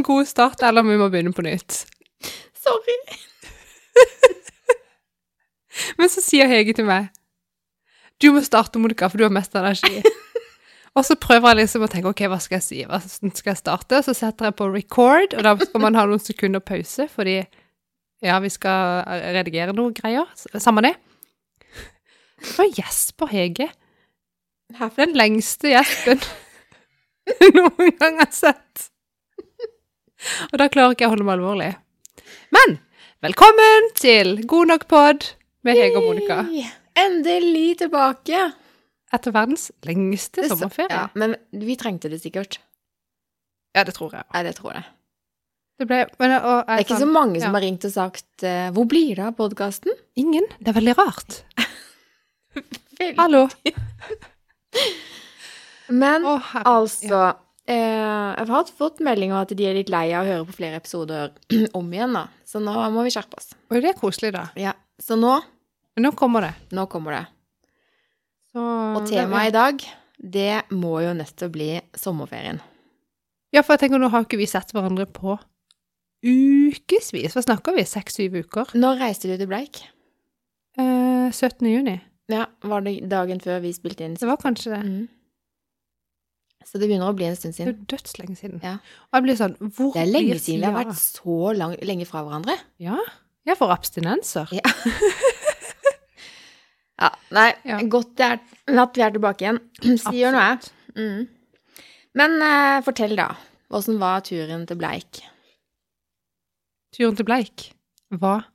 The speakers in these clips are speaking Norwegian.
en god start, eller om vi må begynne på nytt. Sorry. Men så sier Hege til meg Du må starte, Monica, for du har mest energi. og så prøver jeg liksom å tenke ok, hva skal jeg si, hvordan skal jeg starte? Så setter jeg på record, og da skal man ha noen sekunder pause, fordi ja, vi skal redigere noen greier. Samme det. Så gjesper Hege. Den lengste gjespen noen gang har sett. Og da klarer ikke jeg å holde meg alvorlig. Men velkommen til God nok pod med Hege og Monica. Endelig tilbake. Etter verdens lengste sommerferie. Ja, men vi trengte det sikkert. Ja, det tror jeg. Ja, det tror jeg. Det ble men, og, Det er ikke så mange som ja. har ringt og sagt eh, 'Hvor blir det av podkasten?' Ingen. Det er veldig rart. Hallo. Men oh, altså Jeg har fått melding om at de er litt lei av å høre på flere episoder om igjen, da. Så nå må vi skjerpe oss. Og det er koselig, da. Ja. Så nå, nå kommer det. nå kommer det. Så, Og temaet i dag, det må jo nettopp bli sommerferien. Ja, for jeg tenker, nå har ikke vi sett hverandre på ukevis. Hva snakker vi? Seks-syv uker? Når reiste du til Bleik? Eh, 17. juni. Ja, Var det dagen før vi spilte inn? Det var kanskje det. Mhm. Så det begynner å bli en stund siden. Det er dødslenge siden. Ja. Og jeg blir sånn Hvor Det er lenge siden vi har vært så lang, lenge fra hverandre. Ja. Jeg får abstinenser. Ja. Ja, nei, Ja. godt er, at vi er tilbake igjen. Sier noe. Absolutt. Mm. Men uh, fortell, da. Åssen var turen til Bleik? Turen til Bleik var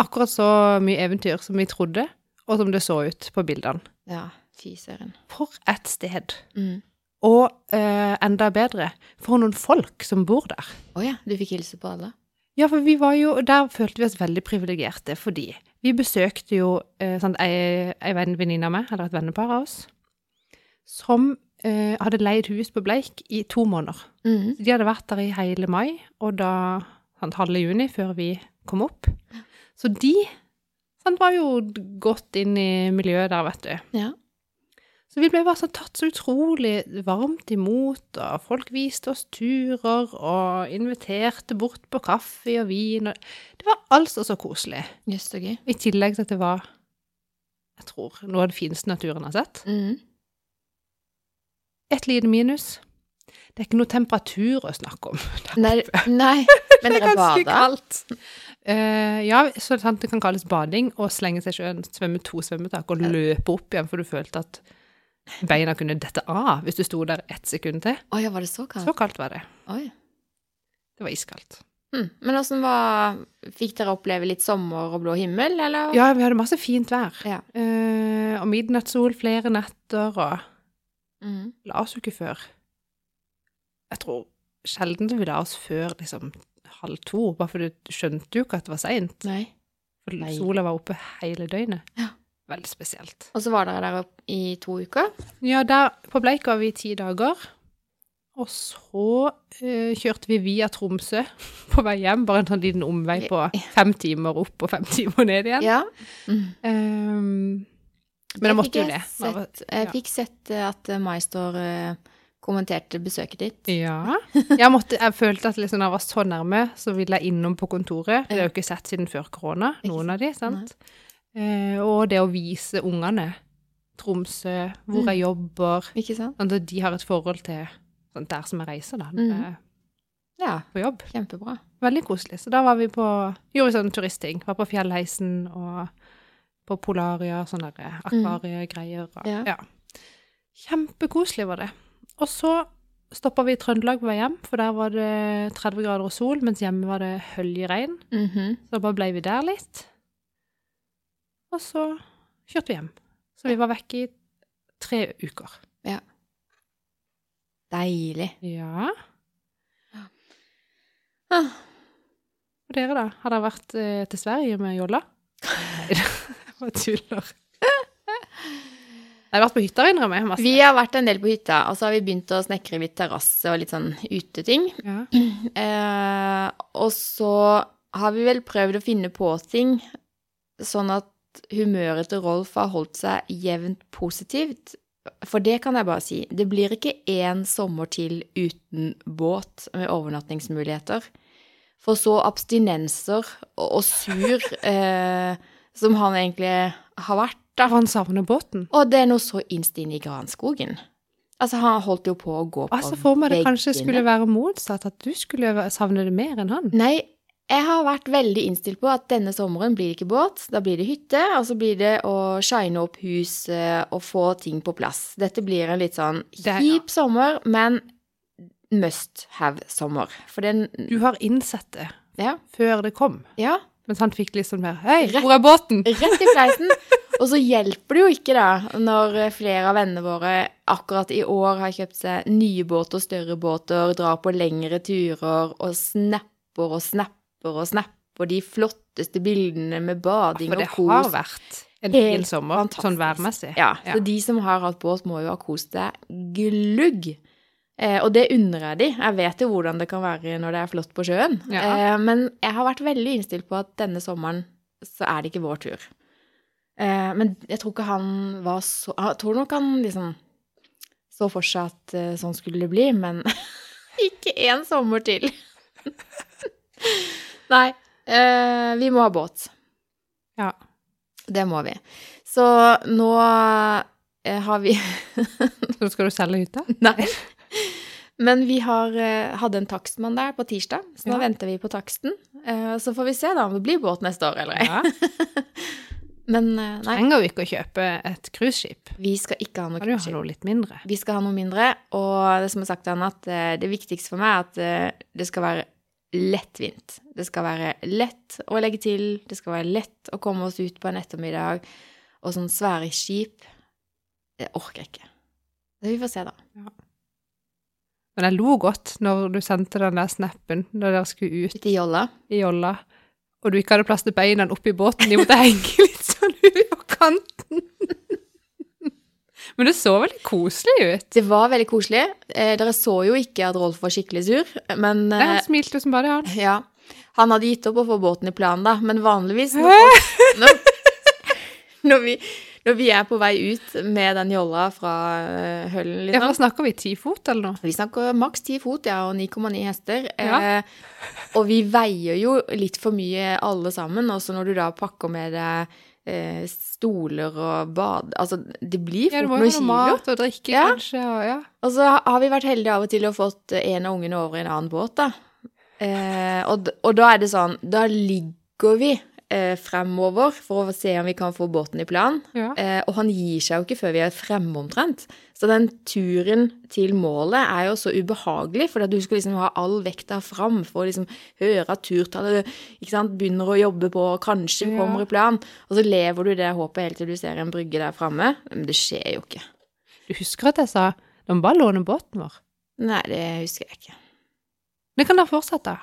akkurat så mye eventyr som vi trodde, og som det så ut på bildene. Ja, fy søren. For et sted. Mm. Og eh, enda bedre, for noen folk som bor der. Å ja, du fikk hilse på alle? Ja, for vi var jo, der følte vi oss veldig privilegerte, fordi vi besøkte jo eh, sant, ei, ei venn- venninne av meg, eller et vennepar av oss, som eh, hadde leid hus på Bleik i to måneder. Mm. De hadde vært der i hele mai, og da sant, halve juni, før vi kom opp. Så de sant, var jo godt inn i miljøet der, vet du. Ja. Så vi ble bare så tatt så utrolig varmt imot, og folk viste oss turer og inviterte bort på kaffe og vin. Og det var altså så koselig. Yes, okay. I tillegg til at det var, jeg tror, noe av det fineste naturen har sett. Mm. Et lite minus. Det er ikke noe temperatur å snakke om. Nei, nei, men dere bada? kaldt. Uh, ja, så det kan kalles bading, og slenge seg i sjøen, svømme to svømmetak og løpe opp igjen, for du følte at beina kunne dette av hvis du sto der ett sekund til. Oi, var det så kaldt? Så kaldt var det. Oi. Det var iskaldt. Mm. Men åssen var Fikk dere oppleve litt sommer og blå himmel, eller? Ja, vi hadde masse fint vær. Ja. Eh, og midnattssol flere netter, og Mm. la oss jo ikke før. Jeg tror sjelden vi la oss før liksom halv to, bare for du skjønte jo ikke at det var seint. For sola var oppe hele døgnet. Ja. Veldig spesielt. Og så var dere der opp i to uker? Ja, der på Bleik var vi i ti dager. Og så uh, kjørte vi via Tromsø på vei hjem, bare en sånn liten omvei på fem timer opp og fem timer ned igjen. Ja. Mm. Um, men jeg måtte jo det. jeg Sett, jeg Ja. fikk sett eh, at eh, Maistor eh, kommenterte besøket ditt. Ja. Jeg, måtte, jeg følte at liksom, når jeg var så nærme, så ville jeg innom på kontoret. Det har jeg jo ikke sett siden før korona, noen av de, sant? Eh, og det å vise ungene Tromsø, hvor Mm. jeg jobber, Ikke sant? sånn at de har et forhold til sånn, der som jeg reiser, da, Mm. eh, Ja, på jobb. kjempebra. Veldig koselig. Så da var vi på, gjorde vi sånn turistting. Var på fjellheisen og på Polaria, sånne der akvariegreier. Og, Ja. ja. Kjempekoselig var det. Og så stoppa vi i Trøndelag på vei hjem, for der var det 30 grader og sol, mens hjemme var det høljeregn. Mhm. Så da bare ble vi der litt. Og så kjørte vi hjem. Så vi var vekk i tre uker. Ja. Deilig. Ja. Ah. Og dere, da? Har dere vært eh, til Sverige med jolla? Nei, var tuller. Jeg har vært på hytta, innrømmer jeg. Masse. Vi har vært en del på hytta, og så har vi begynt å snekre litt terrasse og litt sånn uteting. Ja. Eh, og så har vi vel prøvd å finne på ting sånn at humøret til Rolf har holdt seg jevnt positivt. For det kan jeg bare si, det blir ikke én sommer til uten båt med overnattingsmuligheter. For så abstinenser og, sur eh, som han egentlig har vært, da. Han savner båten. Og det er noe så innst inne i granskogen. Altså, han holdt jo på å gå på Altså, for meg det kanskje skulle være motsatt, at du skulle savne det mer enn han. Nei, jeg har vært veldig innstilt på at denne sommeren blir det ikke båt, da blir det hytte, og så blir det å shine opp huset og få ting på plass. Dette blir en litt sånn kjip ja. sommer, men must have-sommer. For den Du har innsett det Ja. før det kom. Ja. Mens han fikk litt sånn mer Hei, hvor er båten? Rett i fleisen. Og så hjelper det jo ikke, da, når flere av vennene våre akkurat i år har kjøpt seg nye båter, større båter, drar på lengre turer og snapper og snapper og snapper de flotteste bildene med bading og kos. For det har vært en fin sommer, fantastisk. sånn værmessig. Ja, Ja. så de som har hatt båt, må jo ha kost seg glugg. Eh, og det unner jeg de. Jeg vet jo hvordan det kan være når det er flott på sjøen. Ja. Eh, men jeg har vært veldig innstilt på at denne sommeren så er det ikke vår tur. Eh, men jeg tror ikke han var så Jeg tror nok han liksom så for seg at eh, sånn skulle det bli, men ikke én sommer til. Nei. Eh, vi må ha båt. Ja. Det må vi. Så nå eh, har vi Så skal du selge hytta? Nei. Men vi har, eh, hadde en takstmann der på tirsdag, så nå Ja. venter vi på taksten. Eh, Så får vi se da om det blir båt neste år eller ei. Ja. Men eh, nei, Trenger jo ikke å kjøpe et cruiseskip. vi skal ikke ha noe Kan du ha cruiseskip. noe litt mindre? Vi skal ha noe mindre, og det som er sagt til han, at eh, det viktigste for meg er at det skal være lettvint. Det skal være lett å legge til, det skal være lett å komme oss ut på en ettermiddag, og sånn svære skip, det orker jeg ikke. Så vi får se da. Men jeg lo godt når du sendte den der snappen når dere skulle ut i jolla. i jolla, og du ikke hadde plass til beina oppi båten. De måtte henge litt sånn ut på kanten. Men det så veldig koselig ut. Det var veldig koselig. Eh, dere så jo ikke at Rolf var skikkelig sur, men Nei, eh, Han smilte som bare han. ja. Han hadde gitt opp å få båten i planen, da, men vanligvis når, folk, når, når, vi, når vi er på vei ut med den jolla fra uh, Høllen, Ja, for liksom snakker vi ti fot eller noe? Vi snakker maks ti fot, ja, og 9,9 hester. Ja. Eh, og vi veier jo litt for mye alle sammen, også når du da pakker med deg eh, stoler og bad... Altså, det blir Ja, det fort må jo noen kilo. mat og drikke, Ja. kanskje, og ja. Og så har vi vært heldige av og til og fått en av ungene over i en annen båt, da. Eh, og, og da er det sånn Da ligger vi eh, fremover for å se om vi kan få båten i plan. ja. Eh, og han gir seg jo ikke før vi er fremme omtrent. Så den turen til målet er jo så ubehagelig, for du skal liksom ha all vekta fram for å liksom høre at turtallet ikke sant, begynner å jobbe på, og kanskje vi kommer i plan. Og så lever du det håpet helt til du ser en brygge der framme. Men det skjer jo ikke. Du husker at jeg sa de bare låne båten vår? Nei, det husker jeg ikke. Men kan dere fortsette.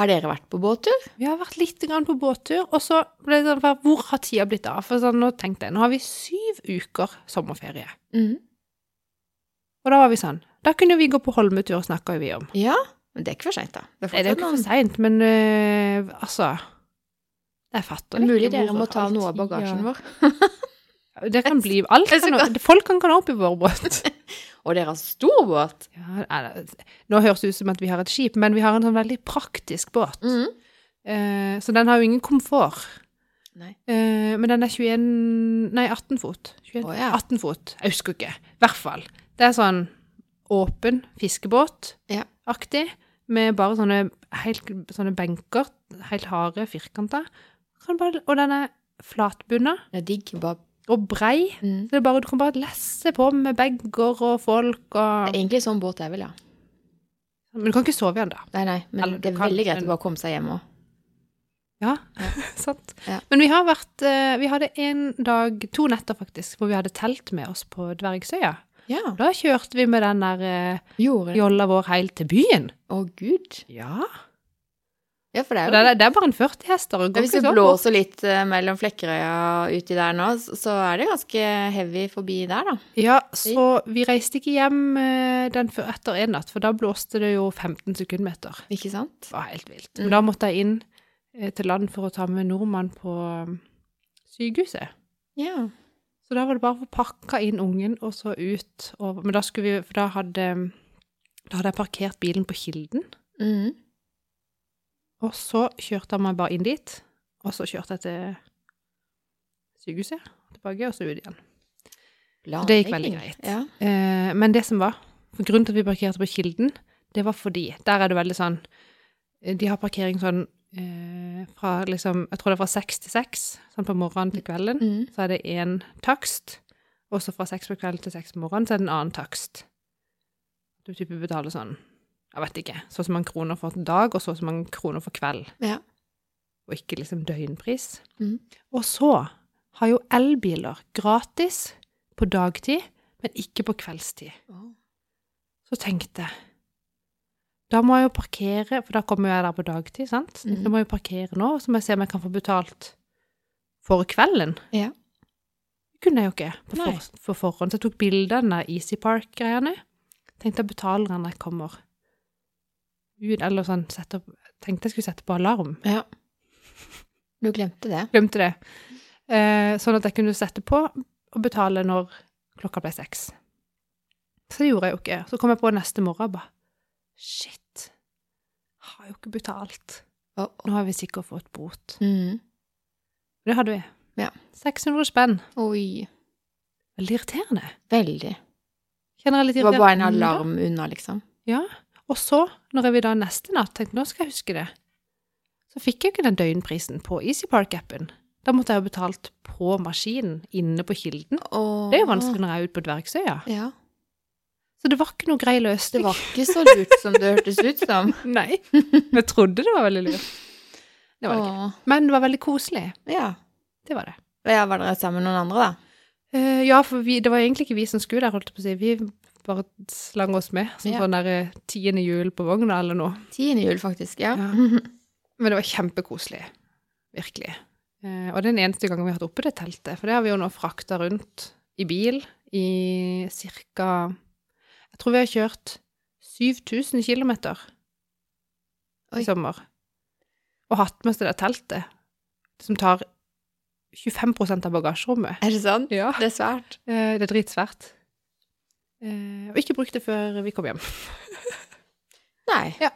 Har dere vært på båttur? Vi har vært litt grann på båttur, og så ble det sånn, hvor har tida blitt av? For sånn, nå tenkte jeg, nå har vi syv uker sommerferie. Mm. Og da var vi sånn, da kunne vi gå på Holmetur, snakka vi om. Ja, men det er ikke for seint, da. Det er Nei, det er ikke for seint, men øh, altså Jeg fatter Det er mulig ikke dere må ta noe av bagasjen bagasjen vår. Det kan bli alt. Kan, folk kan komme opp i vår båt. Og dere har stor båt. Ja, nå høres det ut som at vi har et skip, men vi har en sånn veldig praktisk båt. Mm. Eh, så den har jo ingen komfort. Nei. Eh, men den er 21 Nei, 18 fot. 21, oh, ja. 18 fot. Jeg husker ikke. I hvert fall. Det er sånn åpen fiskebåt-aktig, med bare sånne helt sånne benker, helt harde, firkanter. Og den er flatbunna Det er digg. Bare og brei. Mm. Så det bare, du kan bare lesse på med bager og folk og Det er egentlig sånn båt jeg vil ja. Men du kan ikke sove i den, da. Nei, nei, men Eller det er kan, veldig greit å bare komme seg hjem òg. Ja, Ja. sant. Ja. Men vi har vært eh, Vi hadde en dag, to netter faktisk, hvor vi hadde telt med oss på Dvergsøya. Ja. Da kjørte vi med den der eh, jolla vår helt til byen. Å, gud. Ja. Ja, for det er er det, jo er- det er bare en 40 hester. går Hvis fort. blåser litt eh, mellom Flekkerøya uti der nå, så- er det ganske heavy forbi der, da. Ja, så vi reiste ikke hjem eh, den før etter en natt, for da blåste det jo 15 sekundmeter. Ikke sant? Det var helt vilt. Mm. Men da måtte jeg inn eh, til land for å ta med nordmann på um, sykehuset. Ja. Så da var det bare å få pakka inn ungen og så ut over Men da skulle vi For da hadde, da hadde jeg parkert bilen på Kilden. Mhm. Og så kjørte han meg bare inn dit. Og så kjørte jeg til sykehuset, tilbake, og så ut igjen. Det gikk veldig greit. Ja. Eh, men det som var for Grunnen til at vi parkerte på Kilden, det var fordi Der er det veldig sånn eh, De har parkering sånn eh, fra liksom Jeg tror det er fra seks til seks, sånn på morgenen til kvelden. Mm. Så er det én takst. Og så fra seks på kvelden til seks på morgenen, så er det en annen takst. Du type betaler sånn Jeg vet ikke. Så og så mange kroner for dag, og så og så mange kroner for kveld. Ja. Og ikke liksom døgnpris. Mm. Og så har jo elbiler gratis på dagtid, men ikke på kveldstid. Oh. Så tenkte jeg Da må jeg jo parkere, for da kommer jeg der på dagtid, sant? Mm. Da må jeg jo parkere nå, så må jeg se om jeg kan få betalt for kvelden. Ja. Det kunne jeg jo ikke på for, for forhånd. Så jeg tok bilde av den der Easy Park-greiene. Tenkte jeg betaler når jeg kommer ut, eller sånn sette opp Tenkte jeg skulle sette på alarm. ja. Du glemte det. Glemte det. Eh, sånn at jeg kunne sette på og betale når klokka ble seks. Så det gjorde jeg jo ikke. Så kom jeg på neste morgen og bare Shit. Har jo ikke betalt. Nå har vi sikkert fått bot. Mm. Det hadde vi. Ja. 600 spenn. Oi. Veldig irriterende. Veldig. Kjenner jeg litt Det var bare en alarm unna, liksom. Ja. Og så, når jeg da neste natt, tenkte nå skal jeg huske det, så fikk jeg ikke den døgnprisen på Easy Park-appen. Da måtte jeg jo betalt på maskinen inne på Kilden. Det er jo vanskelig når jeg er ute på Dvergsøya. Ja. Så det var ikke noe grei Det var ikke så lurt som det hørtes ut som. Nei. Vi trodde det var veldig lurt. Det var det ikke. Men det var veldig koselig. Ja. Det var det. ja. Var dere sammen med noen andre, da? Uh, ja, for vi, det var egentlig ikke vi som skulle der, holdt jeg på å si. Vi bare slang oss med, som Ja. sånn der eh, tiende hjul på vogna eller noe. Tiende jul, faktisk. Ja. Ja. Men det var kjempekoselig. Virkelig. Eh, og det er den eneste gangen vi har hatt oppe det teltet, for det har vi jo nå frakta rundt i bil i cirka Jeg tror vi har kjørt 7000 km i sommer. Og hatt med oss det der teltet, som tar 25% av bagasjerommet. Er det sant? Ja. Det er svært. Eh, det er dritsvært. Eh, og ikke brukt det før vi kom hjem. Nei. Ja.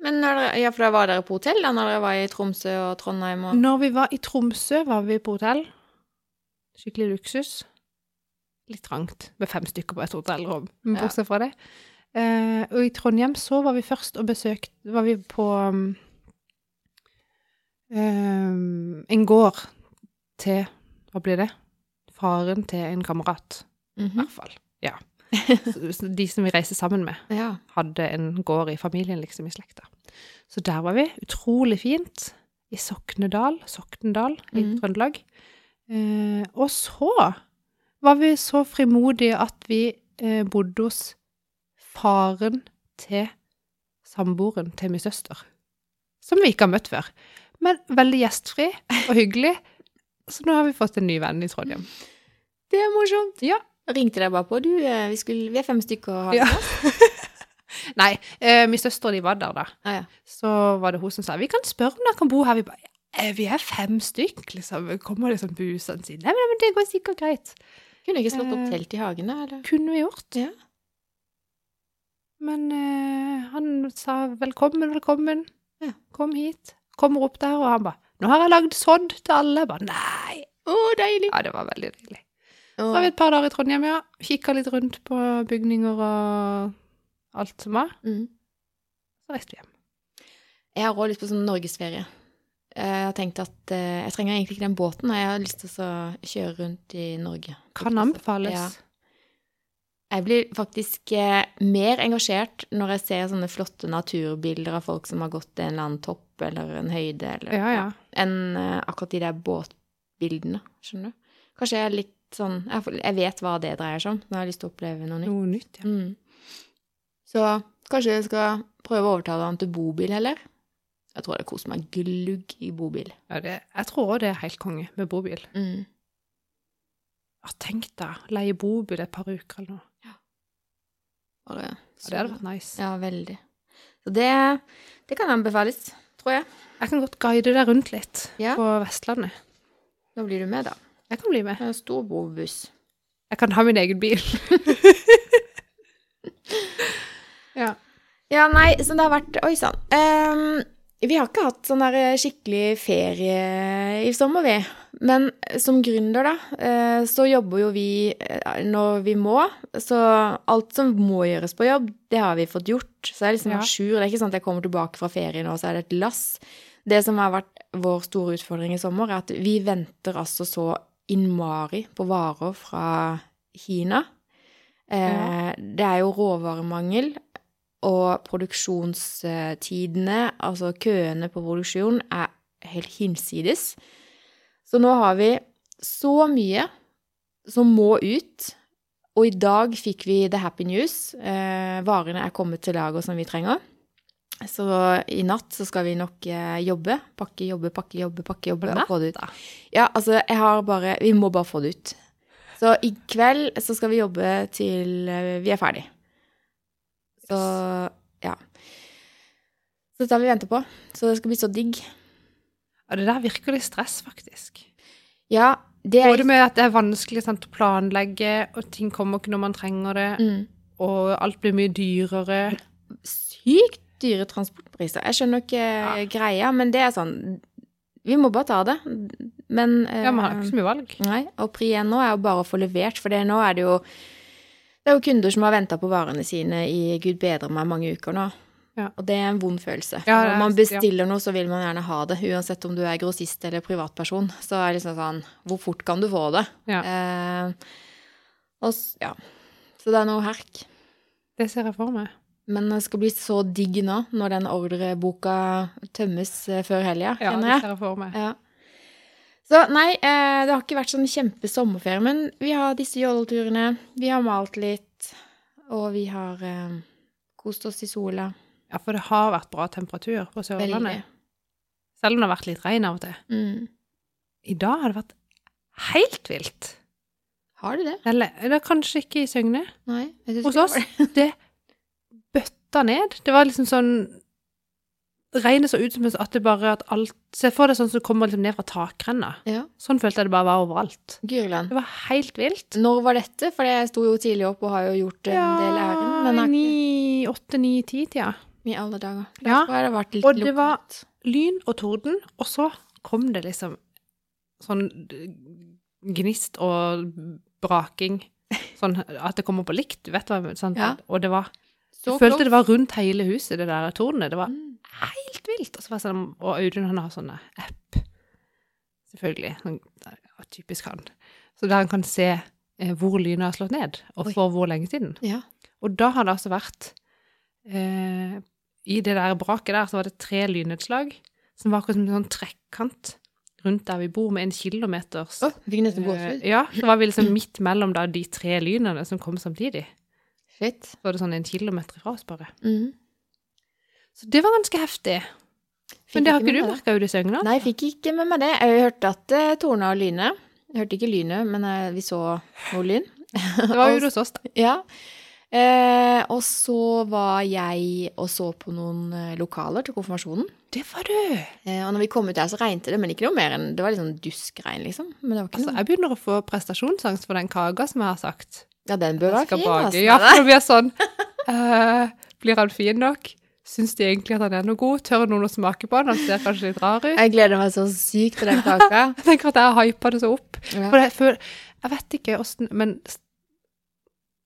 Men når dere, ja, for da var dere på hotell da når dere var i Tromsø og Trondheim og Når vi var i Tromsø, var vi på hotell. Skikkelig luksus. Litt trangt med fem stykker på et hotellrom, men bortsett fra det. Eh, og i Trondheim så var vi først og besøkte Var vi på um, en gård til Hva blir det? Faren til en kamerat, i Mhm. hvert fall. Ja. De som vi reiste sammen med Ja. hadde en gård i familien, liksom, i slekta. Så der var vi. Utrolig fint. I Soknedal, Soknedal i mm. Trøndelag. Eh, og så var vi så frimodige at vi eh, bodde hos faren til samboeren til min søster. Som vi ikke har møtt før. Men veldig gjestfri og hyggelig. Så nå har vi fått en ny venn i Trondheim. Det er morsomt. Ja. Ringte deg bare på? Du, eh, vi, skulle, vi er fem stykker og har Ja. Nei, eh, min søster og de var der da. Ah, ja. så var det hun som sa vi kan spørre om dere kan bo her. Vi bare «Eh, vi er fem stykk, liksom. Kommer liksom busene sine. Nei, men, men det går sikkert greit. Kunne ikke slått opp Eh. telt i hagen, da? Eller? Kunne vi gjort. Ja. Men eh, han sa velkommen, velkommen. Ja. Kom hit. Kommer opp der, og han bare nå har jeg lagd sodd til alle. Jeg bare nei. Å, deilig! Ja, det var veldig deilig. Så var vi et par dager i Trondheim, ja. Kikka litt rundt på bygninger og alt som var. Mm. Så reiste vi hjem. Jeg har òg lyst på sånn norgesferie. Jeg har tenkt at eh, jeg trenger egentlig ikke den båten. Jeg har lyst til å kjøre rundt i Norge. Kan anbefales. Ja. Jeg blir faktisk eh, mer engasjert når jeg ser sånne flotte naturbilder av folk som har gått en eller annen topp eller en høyde, eller, Ja, ja. enn eh, akkurat de der båtbildene. Skjønner du? Kanskje jeg er litt sånn Jeg jeg vet hva det dreier seg om, jeg har lyst til å oppleve noe nytt. Noe nytt, ja. Mm. Så kanskje jeg skal prøve å overtale han til bobil heller. Jeg tror det koser meg glugg i bobil. ja det, jeg tror òg det er helt konge med bobil. Mm. Ja, tenk deg, leie bobil et par uker eller noe. Bare, Ja, det hadde vært nice. Ja, veldig. Så det, det kan anbefales, tror jeg. Jeg kan godt guide deg rundt litt Ja. på Vestlandet. Da blir du med, da. Jeg kan bli med. En stor bobuss. Jeg kan ha min egen bil. ja. Ja, nei, så det har vært Oi sann. Um, vi har ikke hatt sånn der skikkelig ferie i sommer, vi. Men som gründer, da, eh, så jobber jo vi eh, når vi må. Så alt som må gjøres på jobb, det har vi fått gjort. Så jeg er liksom Ja. sjur. Det er ikke sånn at jeg kommer tilbake fra ferie nå, så er det et lass. Det som har vært vår store utfordring i sommer, er at vi venter altså så innmari på varer fra Kina. Eh, Det er jo råvaremangel, og produksjonstidene, altså køene på produksjon, er helt hinsides. Så nå har vi så mye som må ut, og i dag fikk vi the happy news. Eh, varene er kommet til lager som vi trenger. Så i natt så skal vi nok eh, jobbe. Pakke, jobbe, pakke, jobbe, pakke, jobbe. Og få det ut. Ja, altså, jeg har bare Vi må bare få det ut. Så i kveld så skal vi jobbe til eh, vi er ferdig. Så ja. Så dette har vi venta på. Så det skal bli så digg. ja, det der virker litt stress, faktisk. Ja, det er Både med at det er vanskelig sant, å planlegge, og ting kommer ikke når man trenger det, mm, og alt blir mye dyrere. sykt dyre transportpriser. Jeg skjønner ikke Ja. greia, men det er sånn Vi må bare ta det. Men eh, Ja, man har ikke så mye valg. Nei, og pri nå er jo bare å få levert, for det nå er det jo Det er jo kunder som har venta på varene sine i gud bedre meg mange uker nå. Ja. Og det er en vond følelse. Ja, Når man bestiller noe, så vil man gjerne ha det. Uansett om du er grossist eller privatperson. Så er det liksom sånn Hvor fort kan du få det? Ja. Eh, og, ja. Så det er noe herk. Det ser jeg for meg. Men det skal bli så digg nå, når den ordreboka tømmes eh, før helga, Ja, kjenner det ser jeg for meg. Ja. Så nei, eh, det har ikke vært sånn kjempesommerferie, men vi har disse joddelturene, vi har malt litt, og vi har eh, kost oss i sola. Ja, for det har vært bra temperatur på Sørlandet. Selv om det har vært litt regn av og til. Mm. I dag har det vært helt vilt. Har du det? Eller, eller kanskje ikke i Søgne. Nei. jeg synes Hos oss, det det. det bøtta ned. Det var liksom sånn Regnet så ut som at det bare at alt Se for deg sånn som kommer liksom ned fra takrenna. Ja, Sånn følte jeg det bare var overalt. Gyrland. Det var helt vilt. Når var dette? For jeg sto jo tidlig opp og har jo gjort en del ærend. Men har ikke ni, åtte, ni, ti tida. i alle dager. Ja, har det og det var- Lyn og torden, og så kom det liksom sånn gnist og braking. Sånn at det kommer på likt, du vet hva jeg sånn, Ja. Og det var Så Jeg følte det var rundt hele huset, det der tårnet. Det var Mm. helt vilt. Og, så var sånn, og Audun han har sånne app, selvfølgelig. Han, ja, typisk han. Så der han kan se eh, hvor lynet har slått ned, og Oi. for hvor lenge siden. Ja. Og da har det altså vært eh, I det der braket der så var det tre lynnedslag som var akkurat som en sånn trekkant rundt der vi bor, med en kilometers oh, nesten eh. Ja, så var vi liksom midt mellom da de tre lynene som kom samtidig. Shit. Så var det sånn en kilometer fra oss, bare. Mm. Så det var ganske heftig. Fikk Men det har ikke du merka Audis i Nei, jeg fikk ikke med meg det. Jeg hørte at det tordna og lyne. Jeg hørte ikke lynet, men eh, vi så noe lyn. Det var jo hos oss, da. Ja. Eh, og så var jeg og så på noen eh, lokaler til konfirmasjonen. Det var du! Eh, og når vi kom ut der, så regnet det, men ikke noe mer enn Det var litt sånn duskregn, liksom. Men det var ikke Altså, noe jeg begynner å få prestasjonsangst for den kaka som jeg har sagt. Ja, den bør være fin, bake. altså. Ja, for nå blir sånn uh, Blir han fin nok? Syns de egentlig at han er noe god? Tør noen å smake på han? Han ser kanskje litt rar ut. Jeg gleder meg så sykt til den kaka. Jeg tenker at jeg har hypa det så opp. Ja. For jeg, for, jeg vet ikke åssen Men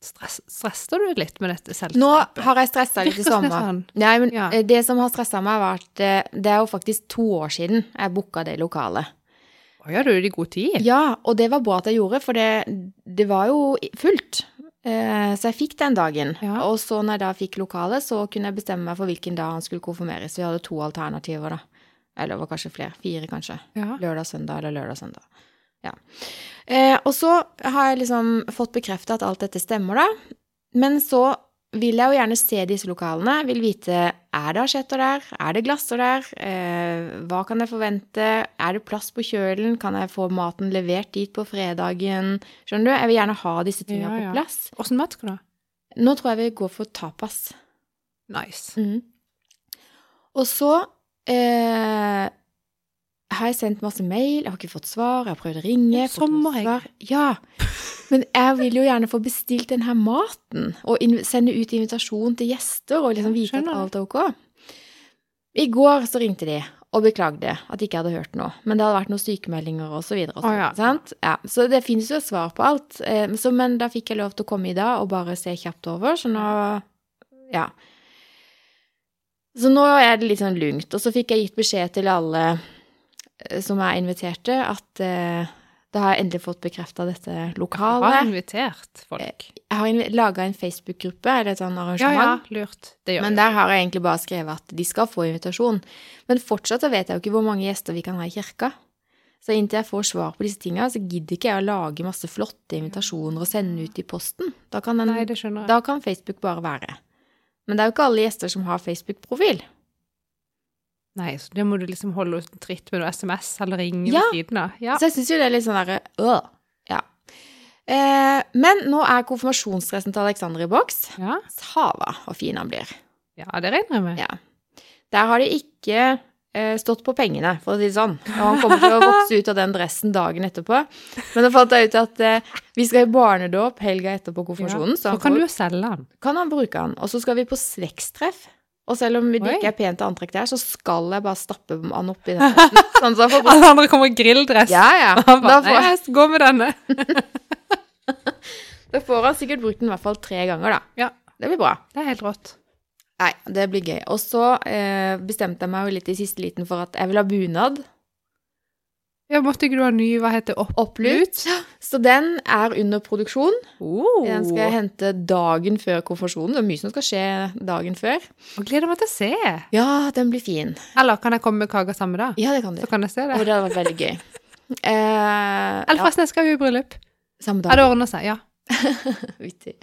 stress, stresser du litt med dette selskapet? Nå har jeg stressa litt i det er sommer. sånn. Nei, men Ja. eh, det som har stressa meg, har vært eh, Det er jo faktisk to år siden jeg booka det lokalet. Å ja, du er i god tid. Ja, og det var bra at jeg gjorde, for det, det var jo fullt. Eh, så jeg fikk den dagen. Ja. Og så når jeg da fikk lokalet, så kunne jeg bestemme meg for hvilken dag han skulle konfirmeres. Vi hadde to alternativer, da. Eller det var kanskje flere. Fire, kanskje. Ja. Lørdag, søndag eller lørdag, søndag. Ja. Eh, og så har jeg liksom fått bekrefta at alt dette stemmer, da. Men så vil jeg jo gjerne se disse lokalene. Vil vite er det asjetter der, er det glasser der, eh, hva kan jeg forvente, er det plass på kjølen, kan jeg få maten levert dit på fredagen? Skjønner du? Jeg vil gjerne ha disse tingene Ja, ja. på plass. Åssen mat skal du ha? Nå tror jeg vi går for tapas. Nice. Mm. Og så eh, har jeg sendt masse mail, jeg har ikke fått svar, jeg har prøvd å ringe. fått noe sommer, jeg. Ja. Men jeg vil jo gjerne få bestilt den her maten, og sende ut invitasjon til gjester, og liksom vite at alt er ok. I går så ringte de og beklagde at de ikke hadde hørt noe. Men det hadde vært noen sykemeldinger og så videre. Og så, oh, ja. sant? Ja, så det finnes jo et svar på alt. Eh, så, men da fikk jeg lov til å komme i dag og bare se kjapt over, så nå Ja. Så nå er det litt sånn lungt. Og så fikk jeg gitt beskjed til alle som jeg inviterte, at eh, da har jeg endelig fått bekrefta dette Har lokalet. invitert folk. Jeg har laga en Facebook-gruppe, eller et sånt arrangement. ja, lurt. Det gjør Men der har jeg egentlig bare skrevet at de skal få invitasjon. Men fortsatt så vet jeg jo ikke hvor mange gjester vi kan ha i kirka. Så inntil jeg får svar på disse tinga, så gidder ikke jeg å lage masse flotte invitasjoner og sende ut i posten. Da kan, den, Nei, da kan Facebook bare være. Men det er jo ikke alle gjester som har Facebook-profil. Nei, så det må du liksom holde tritt med noe SMS eller ringe Ja. ved siden av. Ja. Så jeg syns jo det er litt sånn derre øh. Ja. Eh, men nå er konfirmasjonsdressen til Alexander i boks. ja. Sava hvor fin han blir. Ja, det regner jeg med. Ja. Der har de ikke eh, stått på pengene, for å si det sånn. Og han kommer til å vokse ut av den dressen dagen etterpå. Men da fant jeg ut at eh, vi skal i barnedåp helga etterpå konfirmasjonen, så Så kan du jo selge han. kan han bruke han. Og så skal vi på slektstreff. Og selv om det Oi. ikke er pent antrekk der, så skal jeg bare stappe han oppi den dressen. Sånn så får Alle andre kommer i grilldress. Ja, ja. Da får, jeg gå med denne. da får han sikkert brukt den i hvert fall tre ganger, da. Ja. Det blir bra. Det er helt rått. Nei, det blir gøy. Og så eh, bestemte jeg meg jo litt i siste liten for at jeg vil ha bunad. Ja, måtte ikke du ha ny, hva heter det, opp? Opplut. Så den er under produksjon. Oh. Den skal jeg hente dagen før konfirmasjonen. Det er mye som skal skje dagen før. Og gleder meg til å se. Ja, den blir fin. Eller kan jeg komme med kaka samme dag? Ja, det kan du. Så kan jeg se Og det. det hadde vært veldig gøy. Eh, Eller ja, forresten, jeg skal jo i bryllup. samme Ja, dag. det ordner seg, ja. Vittig.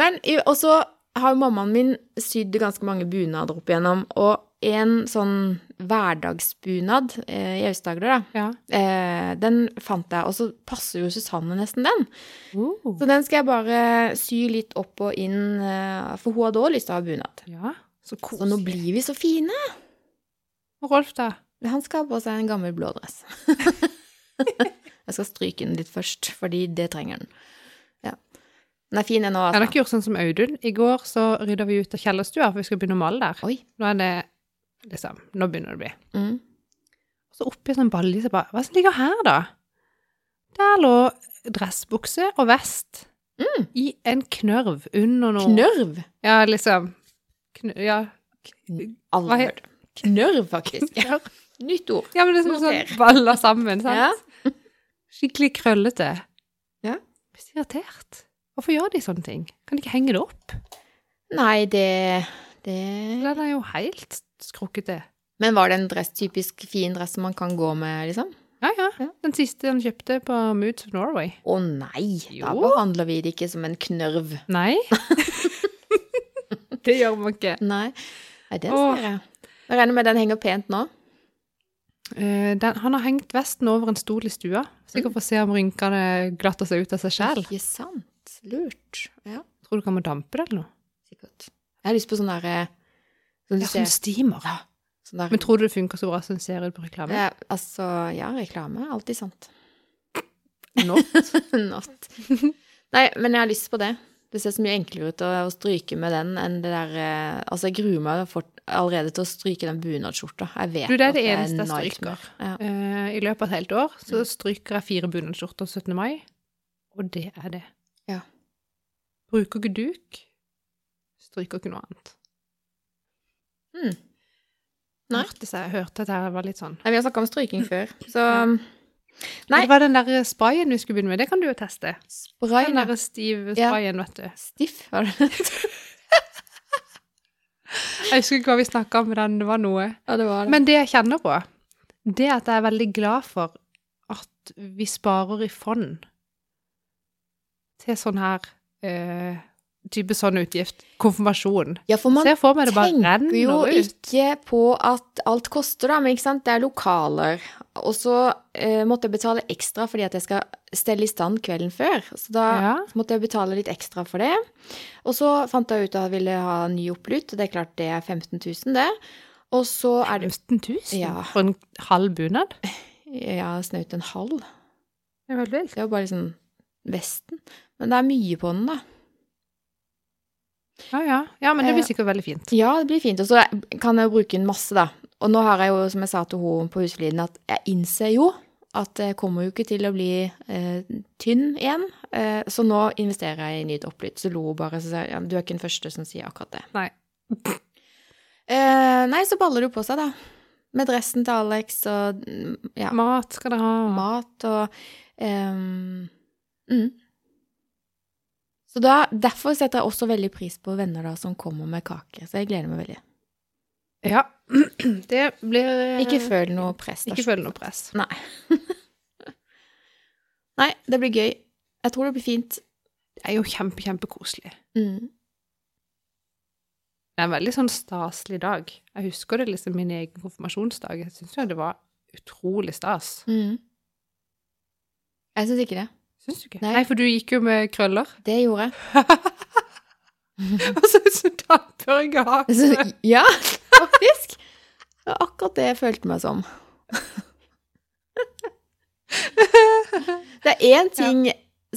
Men også har mammaen min sydd ganske mange bunader opp igjennom, og en sånn hverdagsbunad eh, i Aust-Agder, da, ja. eh, den fant jeg, og så passer jo Susanne nesten den. Uh. Så den skal jeg bare sy litt opp og inn, eh, for hun hadde også lyst til å ha bunad. Ja, så Så nå blir vi så fine. Og Rolf, da? Han skal ha på seg en gammel blå dress. jeg skal stryke den litt først, fordi det trenger den. Ja. Den er fin ennå, Jeg har altså. ikke gjort sånn som Audun. I går så rydda vi ut av kjellerstua, for vi skal begynne å male der. Oi. Nå er det liksom Nå begynner det å bli. Mm. Og så oppi en sånn balje, så bare Hva som ligger her, da? Der lå dressbukse og vest Mm. i en knørv under noe Knørv? Ja, liksom kn Ja. Aldri hørt. Knørv, faktisk. Ja. Nytt ord. Ja, men det er som sånn baller sammen, sant? Ja. Skikkelig krøllete. Ja. Jeg blir så irritert. Hvorfor gjør de sånne ting? Kan de ikke henge det opp? Nei, det, det Den er jo helt skrukkete. Men var det en dress, typisk fin dress som man kan gå med, liksom? Ja, ja. Ja. Den siste han kjøpte på Moods of Norway. Å nei, da behandler vi det ikke som en knørv. Nei. det gjør man ikke. Nei, nei det ser jeg. Jeg regner med den henger pent nå. Uh, den, han har hengt vesten over en stol i stua, sikkert for å se om rynkene glatter seg ut av seg selv. Ikke sant. Lurt. Ja, Tror du kan man dampe det eller noe? sikkert. Jeg har lyst på sånn derre Du Ja, som steamer. Ja. Sånn der Men tror du det funker så bra som det ser ut på reklame? ja, Altså, ja, reklame er alltid sant. Not. Not. Nei, men jeg har lyst på det. Det ser så mye enklere ut å, å stryke med den enn det der eh, Altså, jeg gruer meg for, allerede til å stryke den bunadsskjorta. Jeg vet Du, det er det eneste jeg stryker. Ja. Uh, I løpet av et helt år så stryker jeg fire bunadsskjorter 17. mai, og det er det. Ja. Bruker ikke duk, stryker ikke noe annet. Mm. Nei. Hørte, seg, hørte at jeg var litt sånn. Nei, vi har snakka om stryking før, så Nei. Det var den der sprayen vi skulle begynne med, det kan du jo teste. Spray Den der stive Ja. sprayen, vet du. Stiff, var det Jeg husker ikke hva vi snakka om, men det var noe. Ja, det var det. Men det jeg kjenner på, det er at jeg er veldig glad for at vi sparer i fond til sånn her eh, type sånn utgift. Konfirmasjon. ja, for man tenker jo ikke på at alt koster, da, men ikke sant, det er lokaler. Og så eh, måtte jeg betale ekstra fordi at jeg skal stelle i stand kvelden før. Så da Ja. måtte jeg betale litt ekstra for det. Og så fant jeg ut at jeg ville ha ny opplut, og det er klart det er 15 000, det. Og så er det 15 000 Ja. for en halv bunad? ja, snaut en halv. Det er veldig vilt. Det er jo bare liksom vesten. Men det er mye på den, da. Ja, ja. ja, men det blir Eh, sikkert veldig fint. Ja, det blir fint. Og så kan jeg jo bruke den masse, da. Og nå har jeg jo, som jeg sa til henne på husfliden, at jeg innser jo at jeg kommer jo ikke til å bli eh, tynn igjen. Eh, så nå investerer jeg i nytt opplytt. Så lo hun bare, og sa ja, du er ikke den første som sier akkurat det. Nei. Eh, nei, så baller det på seg, da. Med dressen til Alex og mm, ja, Mat skal dere ha. mat og ehm, mm. Så da, derfor setter jeg også veldig pris på venner da som kommer med kake. Så jeg gleder meg veldig. Ja. Det blir Ikke føl noe press. Ikke føl noe press. Nei. Nei, det blir gøy. Jeg tror det blir fint. Det er jo kjempe, kjempekoselig. Mm. Det er en veldig sånn staselig dag. Jeg husker det liksom min egen konfirmasjonsdag. Jeg syns jo det var utrolig stas. Mm. Jeg syns ikke det. Syns du ikke? Nei. Nei. for du gikk jo med krøller. Det gjorde jeg. Og så ut som Så, Hake. ja, faktisk. Det var akkurat det jeg følte meg som. Det er én ting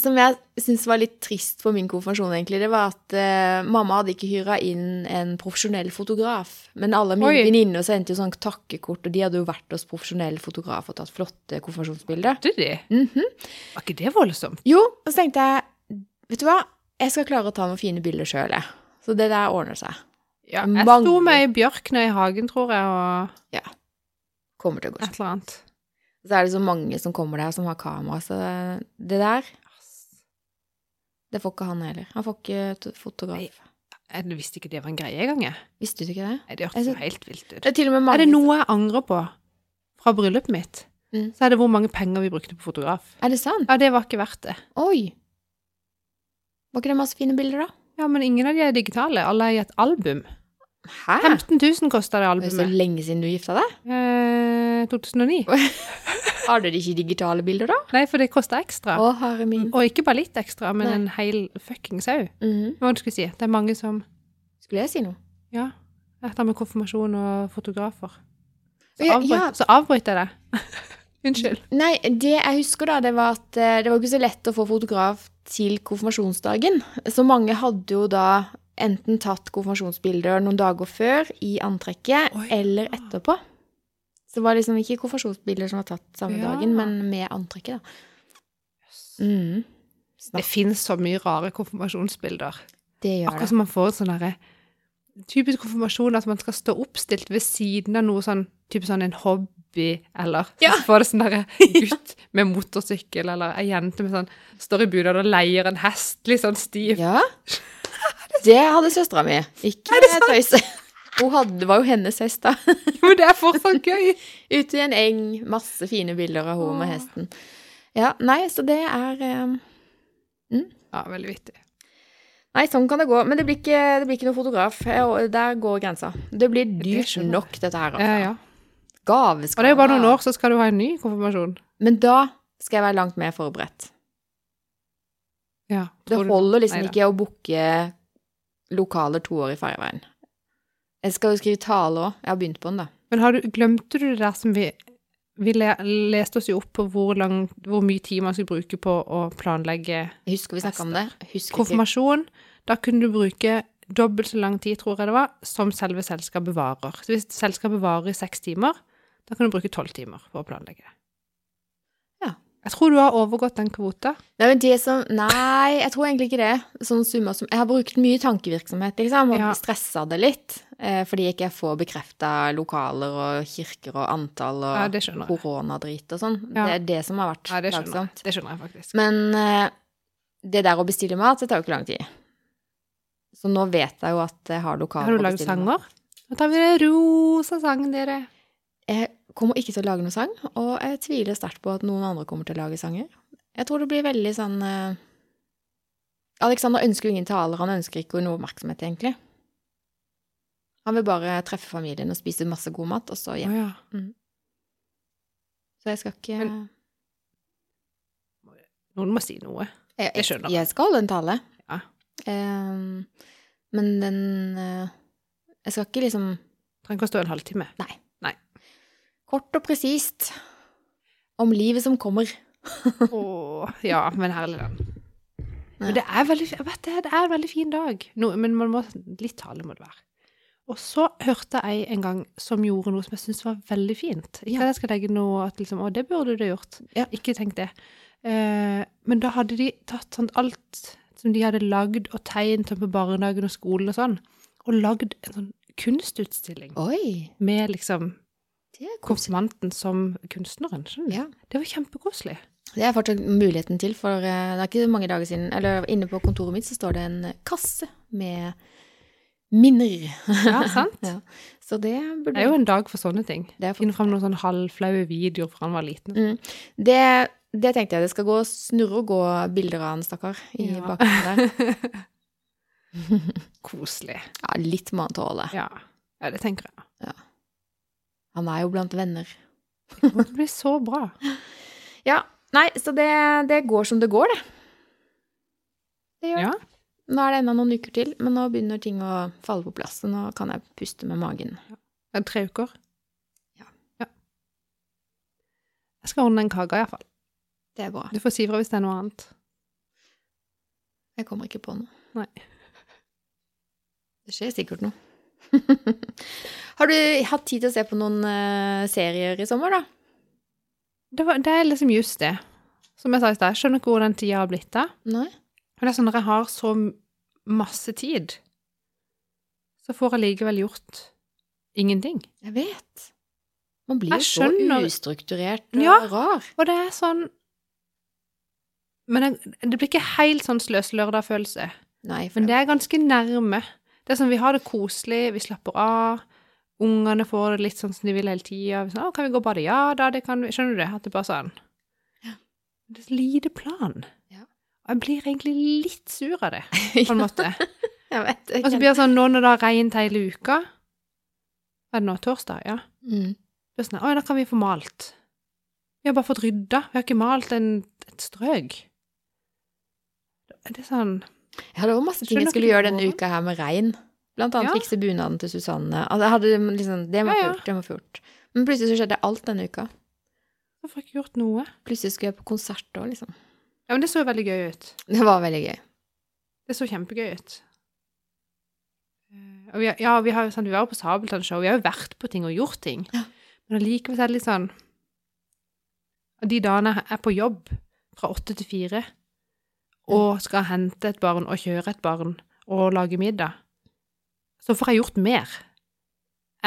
som jeg syns var litt trist for min konfirmasjon, egentlig. Det var at uh, mamma hadde ikke hyra inn en profesjonell fotograf. Men alle mine venninner sendte jo sånn takkekort, og de hadde jo vært hos profesjonell fotograf og tatt flotte konfirmasjonsbilder. Hadde de? Mhm. Var ikke det voldsomt? Jo, og så tenkte jeg, vet du hva, jeg skal klare å ta noen fine bilder sjøl, jeg. Så det der ordner seg. Ja, jeg Mange. sto med ei bjørk nede i hagen, tror jeg, og Kommer til å gå et eller annet. Så er det så mange som kommer der som har kamera, så det der Det får ikke han heller. Han får ikke fotograf. Nei. Jeg visste ikke det var en greie engang, jeg. Visste du ikke det? Det hørtes Jeg helt vilt ut. Det er til og med Er det noe jeg angrer på fra bryllupet mitt, Mm. så er det hvor mange penger vi brukte på fotograf. Er det sant? Ja, det var ikke verdt det. Oi! Var ikke det masse fine bilder, da? Ja, men ingen av de er digitale. Alle er i et album. Hæ? 15 000 kosta det albumet. Det er så lenge siden du gifta deg. Eh, 2009. Har dere ikke digitale bilder, da? Nei, for det koster ekstra. Å, herre min. Og ikke bare litt ekstra, men Nei. en hel fuckings haug. Mhm. Hva skulle jeg si? Det er mange som Skulle jeg si noe? Ja. Dette med konfirmasjon og fotografer. Så Ja, avbrøt, ja. så avbryter jeg det. Unnskyld. Nei, det jeg husker da, det var at eh, det var ikke så lett å få fotograf til konfirmasjonsdagen. Så mange hadde jo da enten tatt konfirmasjonsbilder noen dager før i antrekket, Oi. eller etterpå. Det var liksom ikke konfirmasjonsbilder som var tatt samme Ja. dagen, men med antrekket, da. Mm. Det finnes så mye rare konfirmasjonsbilder. Det gjør Akkurat det. som man får en sånn derre Typisk konfirmasjon at man skal stå oppstilt ved siden av noe sånn Type sånn en hobby, eller Ja. så får det sånn derre gutt med motorsykkel, eller ei jente med sånn Står i bunad og leier en hest, litt sånn stiv. Ja. Det hadde søstera mi. Ikke tøyse. Hadde, det var jo hennes hest, da. Men det er fortsatt gøy! Ute i en eng, masse fine bilder av henne med hesten. Ja, nei, så det er eh, Ja, veldig vittig. Nei, sånn kan det gå. Men det blir ikke, det blir ikke noe fotograf. Der går grensa. Det blir dyrt det nok, dette her. Ja, Altså. ja. Gaveskala. Og det er jo bare noen år, så skal du ha en ny konfirmasjon. Men da skal jeg være langt mer forberedt. Ja, Det holder liksom Neida. ikke å booke lokaler to år i forveien. Jeg skal jo skrive tale òg. Jeg har begynt på den, da. Men har du, glemte du det der som vi Vi le, leste oss jo opp på hvor, lang, hvor mye tid man skulle bruke på å planlegge Jeg husker vi snakka om det. Konfirmasjon. Da kunne du bruke dobbelt så lang tid, tror jeg det var, som selve selskapet varer. Så hvis selskapet varer i seks timer, da kan du bruke tolv timer for å planlegge det. Jeg tror du har overgått den kvota. Nei, men det som Nei, jeg tror egentlig ikke det. Sånn summer som Jeg har brukt mye tankevirksomhet, liksom, og Ja. stressa det litt. Eh, fordi jeg ikke får bekrefta lokaler og kirker og antall og Ja, koronadrit og sånn. Ja. Det er det som har vært Ja, det skjønner. Det skjønner jeg faktisk. Men eh, det der å bestille mat, det tar jo ikke lang tid. Så nå vet jeg jo at jeg har lokaler Har du å lagd bestille mat. sanger? Nå tar vi det rosa sangen, dere. Jeg kommer ikke til å lage noen sang, og jeg tviler sterkt på at noen andre kommer til å lage sanger. Jeg tror det blir veldig sånn uh, Alexander ønsker jo ingen taler, han ønsker ikke noe oppmerksomhet, egentlig. Han vil bare treffe familien og spise masse god mat, og så hjem. ja. Så jeg skal ikke Men- Noen må si noe. jeg, det skjønner jeg. jeg skal holde en tale. Ja. Um, men den uh, Jeg skal ikke liksom Trenger ikke å stå en halvtime. Kort og presist om livet som kommer. Åh, ja, men herlig den. Men det er veldig, jeg vet det, det er en veldig fin dag. No, men man må, litt tale må det være. Og så hørte jeg en gang som gjorde noe som jeg syntes var veldig fint. Ikke at jeg skal legge noe at liksom, å, det burde du ha gjort. Ja. Ikke tenk det. Eh, men da hadde de tatt sånn alt som de hadde lagd og tegnet på barnehagen og skolen og sånn, og lagd en sånn kunstutstilling Oi, med liksom. Konfirmanten som kunstneren. Ja. Det var kjempekoselig. Det er fortsatt muligheten til, for eh, det er ikke mange dager siden Eller inne på kontoret mitt så står det en kasse med minner. Ja, sant? Ja. Så det burde Det er jo en dag for sånne ting. Finne fram noen sånn halvflaue videoer fra han var liten. Mm. Det, det tenkte jeg. Det skal gå snurre og gå bilder av han, stakkar, i Ja. bakgrunnen der. Koselig. Ja, litt må han tåle. Ja. ja, det tenker jeg. Han er jo blant venner. Det kommer til å bli så bra. Ja, nei, så det, det går som det går, det. Det gjør det. Ja. Nå er det ennå noen uker til, men nå begynner ting å falle på plass, så nå kan jeg puste med magen. Er Tre uker? Ja. ja. Jeg skal ordne en kake, iallfall. Det er bra. Du får si fra hvis det er noe annet. Jeg kommer ikke på noe. Nei. Det skjer sikkert noe. Har du hatt tid til å se på noen uh, serier i sommer, da? Det, var, det er liksom just det. Som jeg sa i stad, jeg skjønner ikke hvor den tida har blitt av. Men det er sånn når jeg har så masse tid, så får jeg likevel gjort ingenting. Jeg vet. Man blir jo så ustrukturert og Ja. rar. Og det er sånn Men det, det blir ikke helt sånn sløselørdag-følelse. Men det er ganske nærme. Det er sånn, Vi har det koselig, vi slapper av. Ungene får det litt sånn som de vil hele tida. Sånn, 'Kan vi gå og bade?' Ja da, det kan vi. Skjønner du det? At det bare sånn Det er en lite plan. Ja. Og jeg blir egentlig litt sur av det, på en måte. jeg vet ikke. Og så blir det sånn nå når det har regnet hele uka Er det nå torsdag? Ja. mm. Det er sånn, 'Å, da kan vi få malt'. Vi har bare fått rydda. Vi har ikke malt en, et strøk. Det er sånn Ja, hadde òg masse ting jeg skulle gjøre denne uka her med regn. Blant annet Ja. fikse bunaden til Susanne. Altså, jeg liksom, det må Ja, ja. var fort. Men plutselig så skjedde alt denne uka. Jeg ikke gjort noe? Plutselig skulle jeg på konsert òg, liksom. Ja, men det så veldig gøy ut. Det var veldig gøy. Det så kjempegøy ut. Eh, Og vi, har- ja, vi har sånn, vi var jo på Sabeltann-show, vi har jo vært på ting og gjort ting. Ja. Men allikevel er det litt sånn Og de dagene jeg er på jobb fra åtte til fire, og skal hente et barn og kjøre et barn og lage middag, så får jeg gjort mer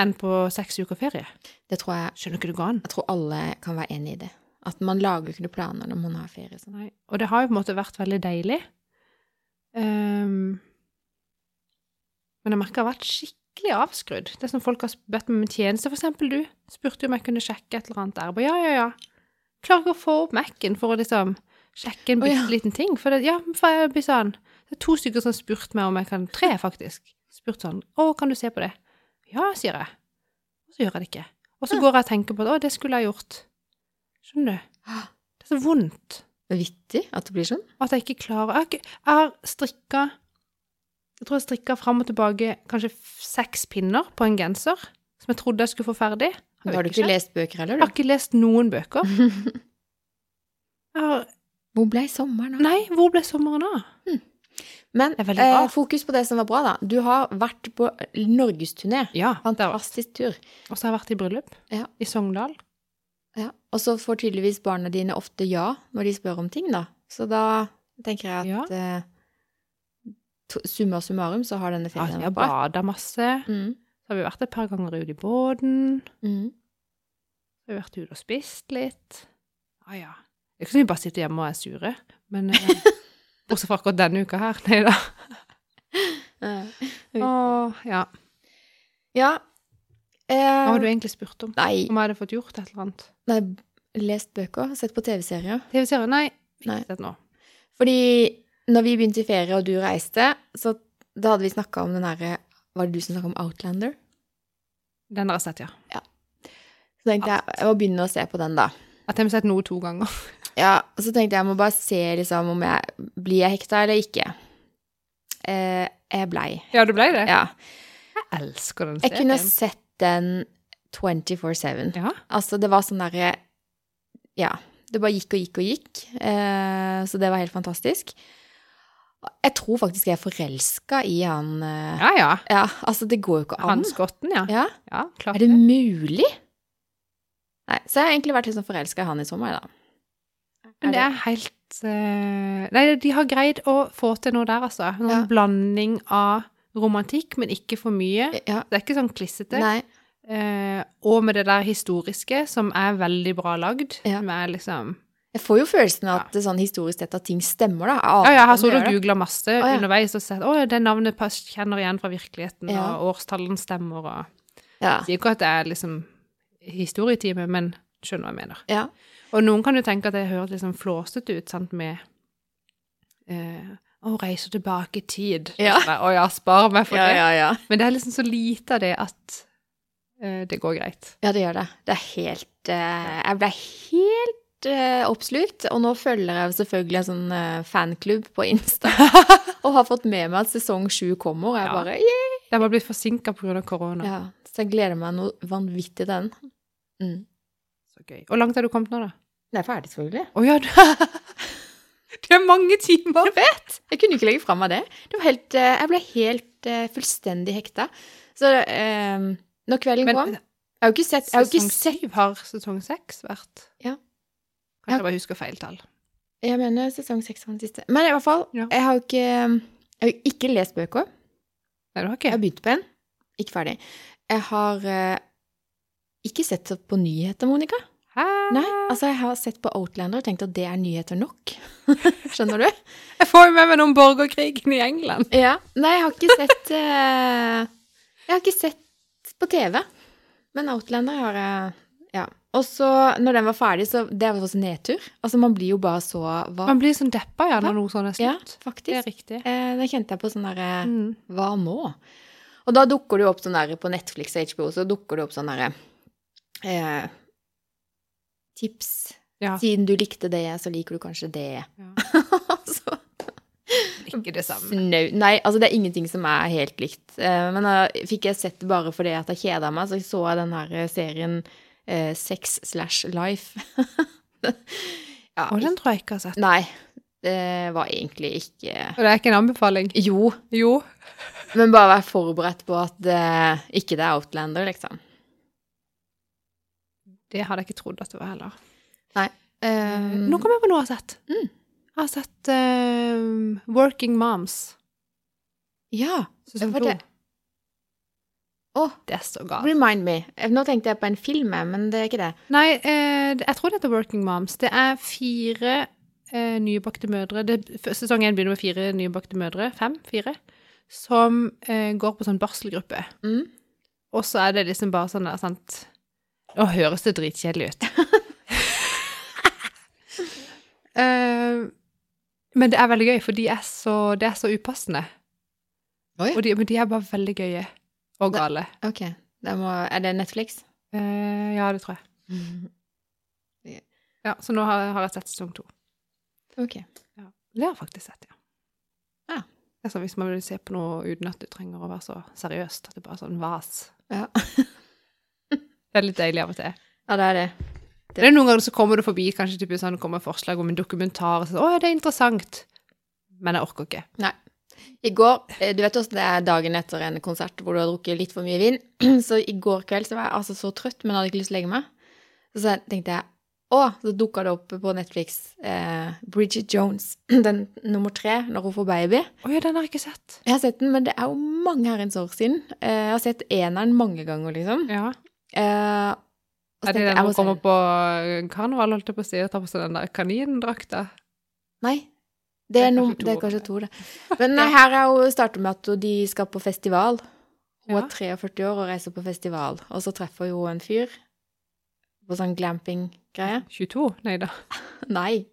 enn på seks uker ferie. Det tror jeg Skjønner ikke du går an. Jeg tror alle kan være enig i det. At man lager ikke noen planer når man har ferie. Sånn. Nei. Og det har jo på en måte vært veldig deilig. Um, men jeg merker jeg har vært skikkelig avskrudd. Det er som folk har bedt meg om en tjeneste, for eksempel du. Spurte om jeg kunne sjekke et eller annet der. Bare, ja, ja, ja. Klarer ikke å få opp Mac-en for å liksom sjekke en bitte liten ting. For det, ja, for jeg sånn Det er to stykker som har spurt meg om jeg kan Tre, faktisk. Spurt sånn Å, kan du se på det? Ja, sier jeg. Og så gjør jeg det ikke. Og så går jeg og tenker på det. Å, det skulle jeg gjort. Skjønner du? Det er så vondt. Det er vittig at det blir sånn. At jeg ikke klarer Jeg har, ikke, strikka Jeg tror jeg strikka fram og tilbake kanskje seks pinner på en genser som jeg trodde jeg skulle få ferdig. Da har du ikke lest bøker heller, Jeg har ikke lest noen bøker. Jeg har, Hvor ble sommeren av? nei, hvor ble sommeren av? Men er veldig eh, fokus på det som var bra, da. Du har vært på norgesturné. Ja. Fantastisk tur. Og så har jeg vært i bryllup Ja. i Sogndal. Ja. Og så får tydeligvis barna dine ofte ja når de spør om ting, da. Så da tenker jeg at eh, summa summarum så har denne Ja, bra. vi har vært bada masse. Mm. Så har vi vært et par ganger ute i båten. Mm. Vi har vært ute og spist litt. Ja, ja. Det er ikke sånn vi bare sitter hjemme og er sure, men eh, Bortsett fra akkurat denne uka her. Nei da. Åh, ja. Ja. Eh, Hva har du egentlig spurt om? Nei, Om jeg hadde fått gjort et eller annet? nei, lest bøker, sett på TV-serier. TV-serier? Nei. Nei. Ikke sett nå. Fordi når vi begynte i ferie og du reiste, så da hadde vi snakka om den derre Var det du som snakka om Outlander? Den har jeg sett, ja. ja. Så tenkte jeg jeg må begynne å se på den, da. At Jeg har og sett noe to ganger. Ja, og så tenkte jeg jeg må bare se liksom om jeg blir jeg hekta eller ikke. Eh, jeg blei. Ja, du blei det? Ja. Jeg elsker den Jeg kunne sett den 24-7. Ja. Altså, det var sånn derre Ja. Det bare gikk og gikk og gikk. Eh, så det var helt fantastisk. Jeg tror faktisk jeg er forelska i han eh, Ja, ja. Ja, altså, det går jo ikke an. Han skotten, ja. Ja, Ja, klart Er det mulig? Nei, så jeg har egentlig vært litt sånn forelska i han i sommer, da. Men det er helt eh, Nei, de har greid å få til noe der, altså. Noen Ja. blanding av romantikk, men ikke for mye. Ja. Det er ikke sånn klissete. Eh, og med det der historiske, som er veldig bra lagd. Ja. Er liksom Jeg får jo følelsen av at ja. sånn historisk sett at ting stemmer, da. Ja, Ja, har så gjør googla masse ja. underveis og sett å, det navnet kjenner igjen fra virkeligheten, Ja. og årstallene stemmer, og Ja. Sier ikke at det er liksom historietime, men skjønner hva jeg mener. ja. Og noen kan jo tenke at det høres liksom flåsete ut, sant, med eh, å reise tilbake i tid. Ja. Å ja, spar meg for Ja, det. ja, ja. Men det er liksom så lite av det at eh, det går greit. Ja, det gjør det. Det er helt eh, Jeg ble helt eh, oppslukt. Og nå følger jeg selvfølgelig en sånn fanklubb på Insta. og har fått med meg at sesong sju kommer. Og jeg bare yeah! Det har bare blitt forsinka pga. korona. ja. Så jeg gleder meg noe vanvittig til den. Mm. Så gøy. Hvor langt er du kommet nå, da? Det er ferdig, selvfølgelig. Å ja, Det er mange timer! Jeg vet! Jeg kunne ikke legge fra meg det. det var helt, eh, jeg ble helt eh, fullstendig hekta. Så eh, når kvelden Men kom Jeg har jo ikke sett, jeg har sesong syv har sesong seks vært. Ja. Kanskje jeg bare husker feil tall. Jeg mener sesong seks var den siste. Men i hvert fall, Ja. jeg har jo ikke Jeg har ikke lest bøker. Nei, du har ikke. Jeg har begynt på en. Ikke ferdig. Jeg har eh, ikke sett på nyheter, Monica. Hæ? Nei, altså jeg har sett på Outlander og tenkt at det er nyheter nok. Skjønner du? Jeg får jo med meg noen borgerkrigen i England. Ja. Nei, jeg har ikke sett uh, Jeg har ikke sett på TV. Men Outlander har jeg Ja. Og så, når den var ferdig, så Det var også nedtur. Altså, man blir jo bare så hva, Man blir sånn deppa ja, når noe sånt er Ja, slutt. det er riktig. Eh, da kjente jeg på sånn derre Mm. Hva nå? Og da dukker det jo opp sånn derre på Netflix og HBO, så dukker det opp sånn derre eh, Tips. Ja. Siden du likte det, så liker du kanskje det. Ja. så Ikke det samme. No. Nei, altså det er ingenting som er helt likt. Eh, men da fikk jeg sett det bare fordi at jeg kjeda meg, så så jeg den her serien eh, Sex slash Life. ja, Og den tror jeg ikke har sett. Nei, det var egentlig ikke Og det er ikke en anbefaling? Jo, Jo. men bare vær forberedt på at ikke det er Outlander, liksom. Det hadde jeg ikke trodd at det var heller. Um, Nå kom jeg på noe jeg har sett. Mm. Jeg har sett eh, Working Moms. Ja, Hva var det? Å, Det er så galt. remind me. Nå tenkte jeg på en film, men det er ikke det. Nei, eh, jeg tror det heter Working Moms. Det er fire eh, nybakte mødre. Det, sesong én begynner med fire nybakte mødre. Fem? Fire? Som eh, går på sånn barselgruppe. Mm. Og så er det liksom bare sånn der, sant Nå høres det dritkjedelig ut. uh, men det er veldig gøy, for de er så, det er så upassende. Oi. Og de, men de er bare veldig gøye. Og Det- gale. Ok. Det må, er det Netflix? Uh, ja, det tror jeg. Ja, så nå har, har jeg sett sesong to. Ok. Ja. Det har jeg faktisk sett, ja. Ja. Sånn, hvis man vil se på noe uten at du trenger å være så seriøst, at det bare er sånn vas. Ja. Det er litt deilig av og til. Ja, det er det. Det er noen ganger så kommer du forbi kanskje type sånn, det kommer forslag om en dokumentar, og så, å ja, det er interessant. Men jeg orker ikke. Nei. I går, eh, du vet også det er dagen etter en konsert hvor du har drukket litt for mye vin, så i går kveld så var jeg altså så trøtt, men hadde ikke lyst til å legge meg. Så tenkte jeg, å, så dukket det opp på Netflix eh, Bridget Jones, den nummer tre, når hun får baby. Ja, den har jeg ikke sett. Jeg har sett den, men det er jo mange herrens år siden. Eh, jeg har sett eneren mange ganger, liksom. Ja. Eh, Er det den må kommer på karneval, holdt jeg på å si, og tar på seg den der kanindrakta? Nei. Det er, Det er noe, kanskje to det er kanskje to, det. Men nei, her er hun starter med at de skal på festival. Hun Ja. er 43 år og reiser på festival, og så treffer hun en fyr på sånn glamping-greie. 22? Nei da. Nei.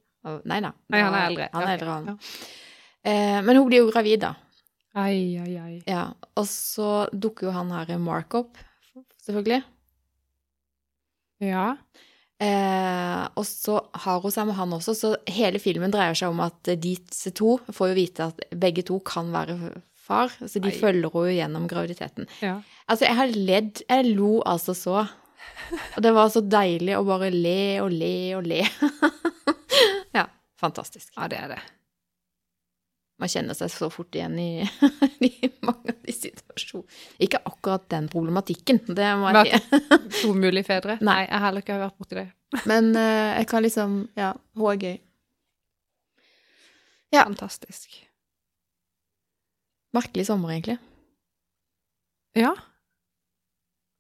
Nei da. Nei, han er eldre. Han er eldre, han. Ja. Eh, men hun blir jo gravid, da. Ai, ai, ai. Ja. Og så dukker jo han her Mark opp, selvfølgelig. Ja. Eh, og så har hun seg med han også, så hele filmen dreier seg om at disse to får jo vite at begge to kan være far, så de Nei. følger henne gjennom graviditeten. Ja. Altså, jeg har ledd, jeg lo altså så. Og det var så deilig å bare le og le og le. ja, fantastisk. ja, det er det. Man kjenner seg så fort igjen i, i mange av de situasjonene. Ikke akkurat den problematikken, det må jeg si. To mulige fedre. Nei. Nei, jeg heller ikke har vært borti det. Men uh, jeg kan liksom Ja, hun er gøy. Ja. Fantastisk. Merkelig sommer, egentlig. Ja.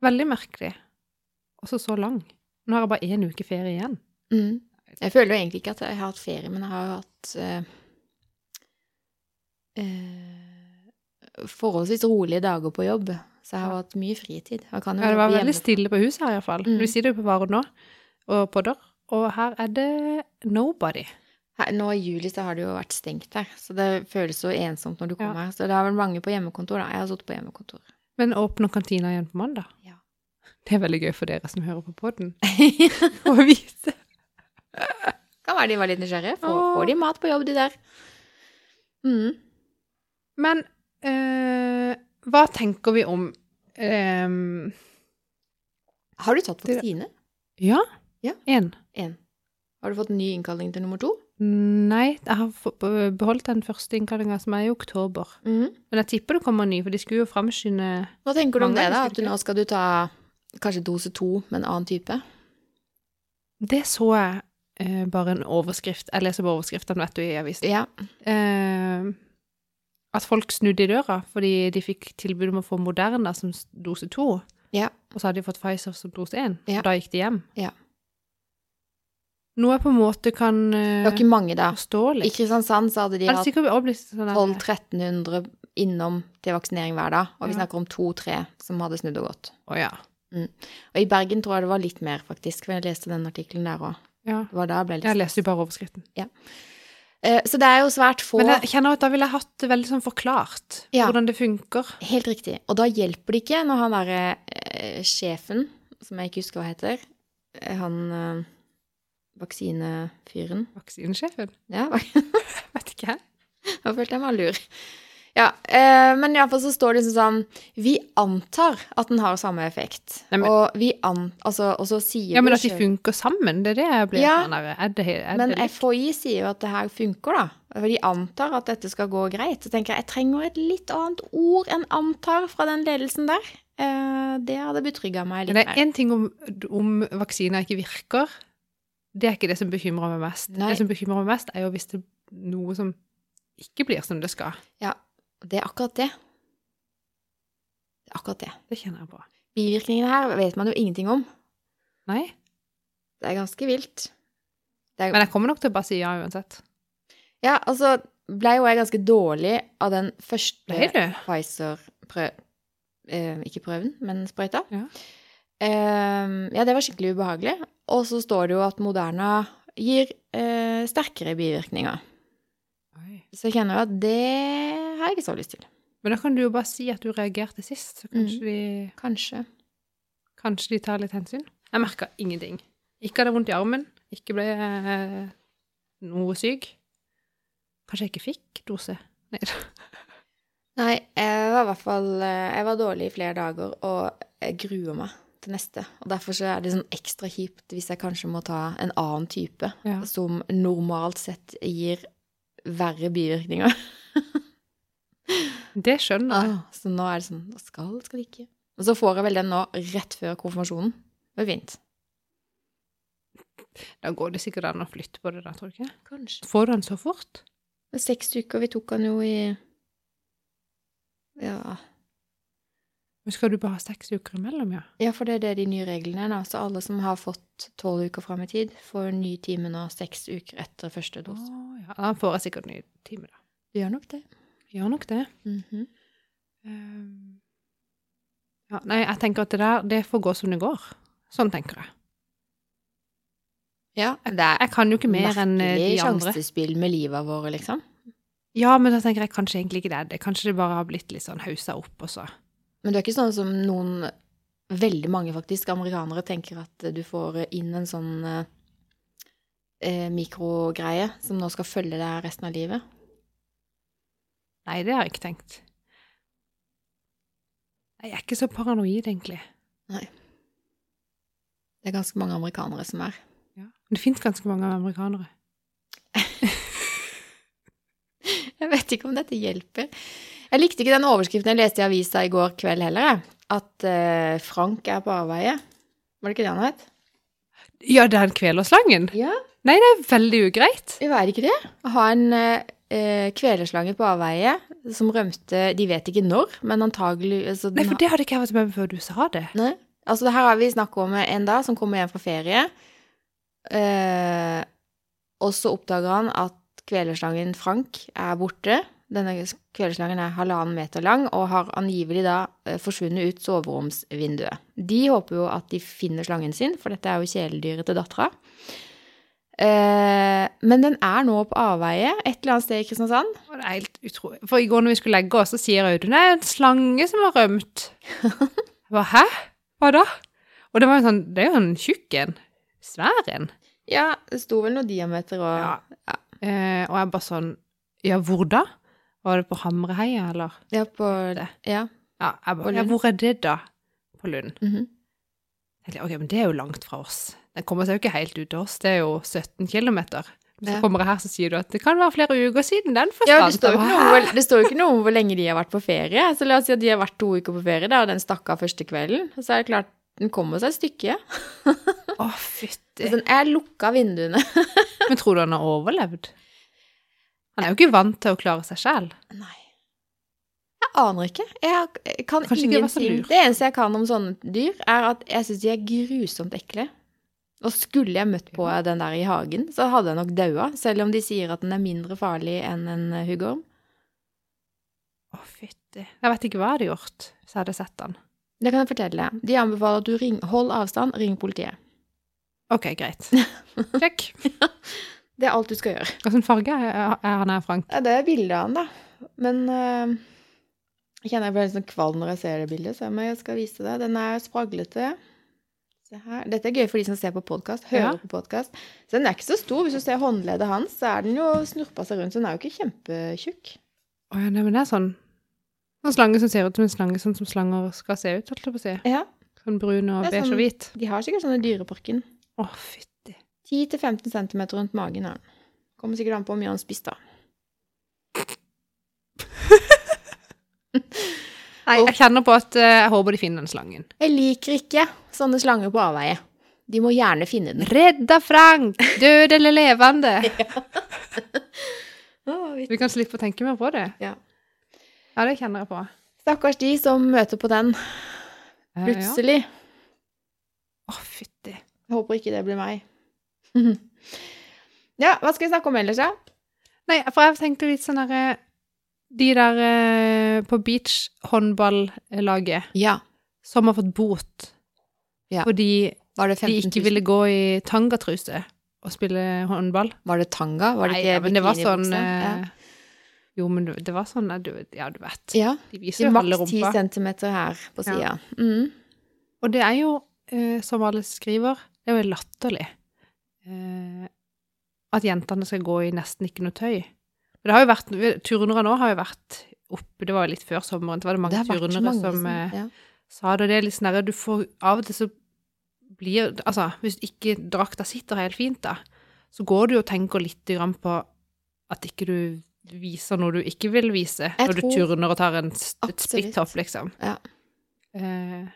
Veldig merkelig. Også så lang. Nå har jeg bare én uke ferie igjen. Mm. Jeg føler jo egentlig ikke at jeg har hatt ferie, men jeg har jo hatt eh, forholdsvis rolige dager på jobb. Så jeg har hatt mye fritid. Ja, det var veldig stille på huset her, iallfall. Mm. Du sitter jo på Varen nå, og podder, og her er det nobody. Her, nå i juli så har det jo vært stengt her, så det føles så ensomt når du Ja. kommer her. Så det er vel mange på hjemmekontor, da. Jeg har sittet på hjemmekontor. Men åpner kantina igjen på mandag? Ja. Det er veldig gøy for dere som hører på podden, å vite. kan være de var litt nysgjerrige. Får, får de mat på jobb, de der? Mm. Men eh, hva tenker vi om ehm, Har du tatt vaksine? Ja? Ja. Én. Ja. Har du fått en ny innkalling til nummer to? Nei, jeg har beholdt den første innkallinga som er i oktober. Mhm. Men jeg tipper det kommer en ny, for de skulle jo framskynde Hva tenker du om det, da? At du nå skal du ta kanskje dose to med en annen type? Det så jeg eh, bare en overskrift Jeg leser bare overskriftene, vet du, i avisen. Ja. Eh, at folk snudde i døra fordi de fikk tilbud om å få Moderna som dose to. Ja. Og så hadde de fått Pfizer som dose én. Ja. Og da gikk de hjem. Ja. Noe jeg på en måte kan Det eh, var ikke mange, da. forstå I. Kristiansand så hadde de hatt sikkert blitt sånn der- 1200-1300 innom til vaksinering hver dag, og vi Ja. snakker om to-tre som hadde snudd og gått. Oh, ja. Og i Bergen tror jeg det var litt mer, faktisk, for jeg leste den artikkelen der òg. ja. Det var da jeg ble litt Jeg leste jo bare overskriften. Eh, Så det er jo svært få Men jeg kjenner at da ville jeg hatt det veldig sånn forklart, Ja. hvordan det funker. Helt riktig. Og da hjelper det ikke når han derre eh, sjefen, som jeg ikke husker hva heter, eh, han eh, vaksinefyren Vaksinesjefen? Ja, Vet ikke jeg. da følte jeg meg lur. Ja, eh, men iallfall så står det liksom sånn Vi antar at den har samme effekt. Nei, men- og vi an... Altså, og så sier Ja, men at de funker sammen, det er det jeg blir Ja. sånn der Er det, er Men det? FHI sier jo at det her funker, da. For de antar at dette skal gå greit. Så tenker jeg jeg trenger et litt annet ord enn antar fra den ledelsen der. Eh, det hadde betrygga meg litt Men det er mer. én ting om, om vaksiner ikke virker. Det er ikke det som bekymrer meg mest. Nei. Det som bekymrer meg mest, er jo hvis det er noe som ikke blir som det skal. Det er akkurat det. Det er akkurat det. Det kjenner jeg på. Bivirkningene her vet man jo ingenting om. Nei. Det er ganske vilt. Det er, Men jeg kommer nok til å bare si ja uansett. ja, altså blei jo jeg ganske dårlig av den første Pfizer-prøven. Eh, ikke prøven, men sprøyta. Ja. Eh, ja, det var skikkelig ubehagelig. Og så står det jo at Moderna gir eh, sterkere bivirkninger. Oi. Så jeg kjenner jo at det har jeg ikke så lyst til. Men da kan du jo bare si at du reagerte sist, så kanskje, de, Kanskje. kanskje de tar litt hensyn. Jeg merka ingenting. Ikke hadde vondt i armen, ikke ble eh, noe syk. Kanskje jeg ikke fikk dose. Nei da. Nei, jeg var i hvert fall eh, Jeg var dårlig i flere dager, og jeg gruer meg til neste. Og derfor så er det sånn ekstra kjipt hvis jeg kanskje må ta en annen type, Ja. som normalt sett gir verre bivirkninger. Det skjønner jeg. Ah, så nå er det sånn Skal, skal det ikke? Og så får jeg vel den nå rett før konfirmasjonen. Det er fint. Da går det sikkert an å flytte på det, da, tror du ikke? Kanskje. Får du den så fort? Det er seks uker. Vi tok den jo i Ja. Men skal du bare ha seks uker imellom, ja? ja, for det er det de nye reglene er nå. Så alle som har fått tolv uker fram i tid, får en ny time nå seks uker etter første Å, Oh, ja. Da får jeg sikkert en ny time, da. Du gjør nok det. Gjør nok det. Mm -hmm. um, ja, nei, jeg tenker at det der, det får gå som det går. Sånn tenker jeg. Ja, det er Jeg kan jo ikke mer enn eh, de andre. sjansespill med livet vårt, liksom. Ja, men da tenker jeg kanskje egentlig ikke det det. Kanskje det bare har blitt litt sånn haussa opp, og så Men det er ikke sånn som noen, veldig mange faktisk, amerikanere tenker at du får inn en sånn eh, eh, mikrogreie som nå skal følge deg resten av livet. Nei, det har jeg ikke tenkt. Jeg er ikke så paranoid, egentlig. Nei. Det er ganske mange amerikanere som er. Ja. Men det fins ganske mange amerikanere. Jeg vet ikke om dette hjelper. Jeg likte ikke den overskriften jeg leste i avisa i går kveld heller. At eh, Frank er på avveie. Var det ikke det han het? Ja, det er en kvelerslangen. Ja. Nei, det er veldig ugreit. Ja, er det ikke det. Å ha en eh, eh, på avveie som rømte De vet ikke når, men antagelig altså, Nei, for det hadde ikke jeg vært med på før du sa det. Nei. Altså, her har vi snakk om en da som kommer hjem fra ferie. Eh, og så oppdager han at kvelerslangen Frank er borte. Denne kvelerslangen er halvannen meter lang og har angivelig da eh, forsvunnet ut soveromsvinduet. De håper jo at de finner slangen sin, for dette er jo kjæledyret til dattera. Eh, men den er nå på avveie et eller annet sted i Kristiansand. Det er helt utrolig. For i går når vi skulle legge oss, så sier Audun det er en slange som har rømt. Bare, hæ? Hva da? Og det var jo sånn, det er jo en tjukk en. Svær en. Ja, det sto vel noen diameter og Ja. ja. Eh, og jeg bare sånn, ja, hvor da? Var det på Hamreheia, eller? Ja, på Det. Ja. Ja, jeg bare, ja, hvor er det da? På Lund. Mm -hmm. ok, men det er jo langt fra oss. Den kommer seg jo ikke helt ut til oss, det er jo 17 kilometer. Så Ja. kommer jeg her, så sier du at det kan være flere uker siden den forsvant. Ja, det står, jo ikke noe, om hvor- det står jo ikke noe om hvor lenge de har vært på ferie. Så la oss si at de har vært to uker på ferie, da, og den stakk av første kvelden. Så er det klart, den kommer seg et stykke. Å, fytti. Sånn, jeg er lukka vinduene. Men tror du han har overlevd? Han er jo ikke vant til å klare seg selv. Nei. Jeg aner ikke. Jeg kan Kanskje ingenting. lurt. Det eneste jeg kan om sånne dyr, er at jeg syns de er grusomt ekle. Og skulle jeg møtt på den der i hagen, så hadde jeg nok daua, selv om de sier at den er mindre farlig enn en eh, huggorm. Å, fytti. Jeg vet ikke hva jeg hadde gjort hvis jeg hadde sett den. Det kan jeg fortelle. De anbefaler at du ring, hold avstand, ring politiet. Ok, greit. Sjekk. Det er alt du skal gjøre. Hvilken farge er han her, Frank? Det er bildet av han, da. Men uh, jeg kjenner jeg blir litt sånn kvalm når jeg ser det bildet, så jeg skal vise det. Den er spraglete. Dette er gøy for de som ser på podkast, hører Ja. på podkast. Så den er ikke så stor. Hvis du ser håndleddet hans, så er den jo snurpa seg rundt, så den er jo ikke kjempetjukk. Å ja, nei, men det er sånn En slange som ser ut som en slange, sånn som slanger skal se ut, holdt jeg på å si. Ja, Sånn brun og beige sånn- og hvit. de har sikkert sånne i Dyreparken. Å, fytti. 10-15 cm rundt magen har den. Kommer sikkert an på hvor mye han spiste. da. Nei, jeg kjenner på at eh, jeg håper de finner den slangen. Jeg liker ikke sånne slanger på avveie. De må gjerne finne den. Redda Frank! Død eller levende? Vi- kan slippe å tenke mer på det. Ja. Ja, det kjenner jeg på. Stakkars de som møter på den Eh, ja. plutselig. Å, fytti. Jeg håper ikke det blir meg. ja, hva skal vi snakke om ellers, da? Nei, for jeg tenkte litt sånn derre De der eh, på beachhåndballaget Ja. som har fått bot Ja. fordi de ikke ville gå i tangatruse og spille håndball. Var det tanga? Var det Nei, ikke ja, men det var sånn bikinibukse? eh, Jo, men det var sånn eh, du, Ja, du vet. ja. De viser jo halve Maks 10 centimeter her på sida. Mm. Og det er jo, eh, som alle skriver, det er jo latterlig eh, at jentene skal gå i nesten ikke noe tøy. Det har jo vært, Turnere nå har jo vært oppe, det var jo litt før sommeren, så var det mange Det har turnere mange som som- eh, ja. sa det. og Det er litt sånn derre Du får Av og til så blir Altså, hvis ikke drakta sitter helt fint, da, så går du og tenker litt grann på at ikke du viser noe du ikke vil vise, Jeg når du turner og tar en, et splitthopp, liksom. Ja. Eh,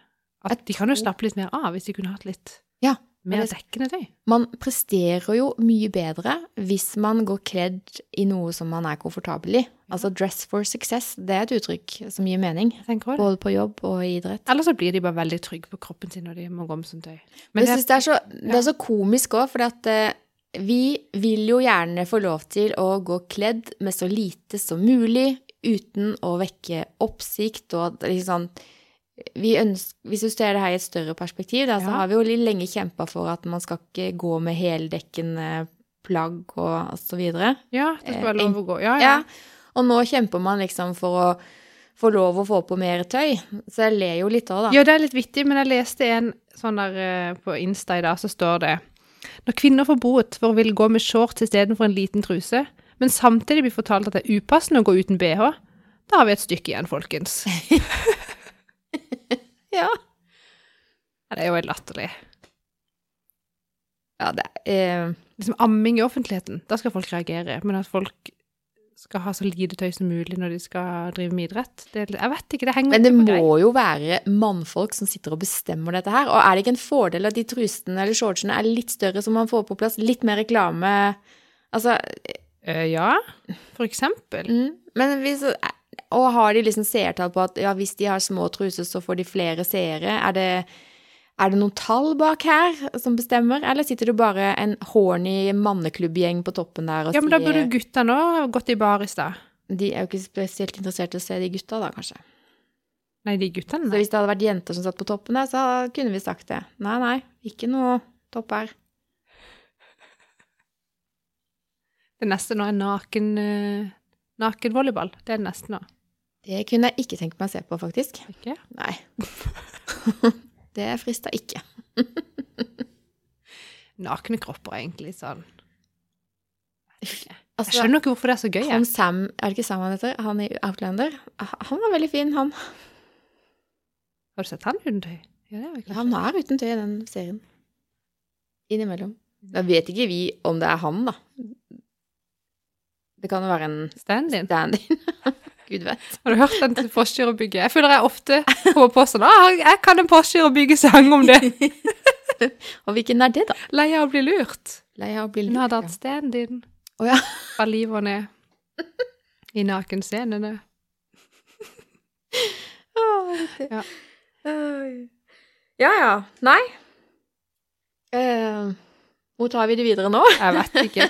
at Jeg de kan jo slappe litt mer av hvis de kunne hatt litt Ja, mer dekkende tøy. Man presterer jo mye bedre hvis man går kledd i noe som man er komfortabel i. Altså dress for success, det er et uttrykk som gir mening. Både på jobb og i idrett. Eller så blir de bare veldig trygge på kroppen sin når de må gå med sånt tøy. Men jeg det, synes det, er så, det er så komisk òg, for at eh, vi vil jo gjerne få lov til å gå kledd med så lite som mulig, uten å vekke oppsikt og liksom sånn ønsker, Hvis du ser det her i et større perspektiv, da, så Ja. har vi jo lenge kjempa for at man skal ikke gå med heldekkende plagg og så videre. ja, det skal eh, være lov å gå. Ja, Ja. ja. Og nå kjemper man liksom for å få lov å få på mer tøy. Så jeg ler jo litt òg, da. Ja, det er litt vittig, men jeg leste en sånn der eh, på Insta i dag, så står det Når kvinner får bot for å ville gå med shorts istedenfor en liten truse, men samtidig blir fortalt at det er upassende å gå uten bh, da har vi et stykke igjen, folkens. Det er jo helt latterlig. Ja, det er eh, Liksom amming i offentligheten, da skal folk reagere. Men at folk skal ha så lite tøy som mulig når de skal drive med idrett, det, jeg vet ikke, det henger Men det må jo være mannfolk som sitter og bestemmer dette her. Og er det ikke en fordel at de trusene eller shortsene er litt større, så man får på plass litt mer reklame? Altså, Eh, ja, for eksempel. mm, men hvis Og har de liksom seertall på at ja, hvis de har små truser, så får de flere seere? Er det, er det noen tall bak her som bestemmer, eller sitter det bare en horny manneklubbgjeng på toppen der og Ja, men da burde gutta nå gått i bar i stad. De er jo ikke spesielt interessert i å se de gutta, da, kanskje. Nei, de guttene. Så hvis det hadde vært jenter som satt på toppen der, så kunne vi sagt det. Nei, nei, ikke noe topp her. Det neste nå er naken, uh, nakenvolleyball. Det er det neste nå. Det kunne jeg ikke tenkt meg å se på, faktisk. Ikke? Nei. det frista ikke. Nakne kropper er egentlig sånn Jeg Altså, skjønner ikke hvorfor det er så gøy. han Jeg. Sam, er det ikke Sam han heter? Han i Outlander? Han var veldig fin, han. Har du sett han uten tøy? Ja, har. Han er uten tøy i den serien. Innimellom. Da vet ikke vi om det er han, da. Det kan jo være en Stand-in. stand-in. Gud vet. Har du hørt den til bygge? Jeg føler jeg ofte kommer på sånn ah, jeg kan en Forskyr å bygge-sang om det. Og hvilken er det, da? Lei av å bli lurt. Lei av å bli Hun hadde lurt, hatt stand-in Å ja. fra livet og ned i nakenscenene. Ja. Oi. ja ja. Nei. Eh, hvor tar vi det videre nå? Jeg vet ikke.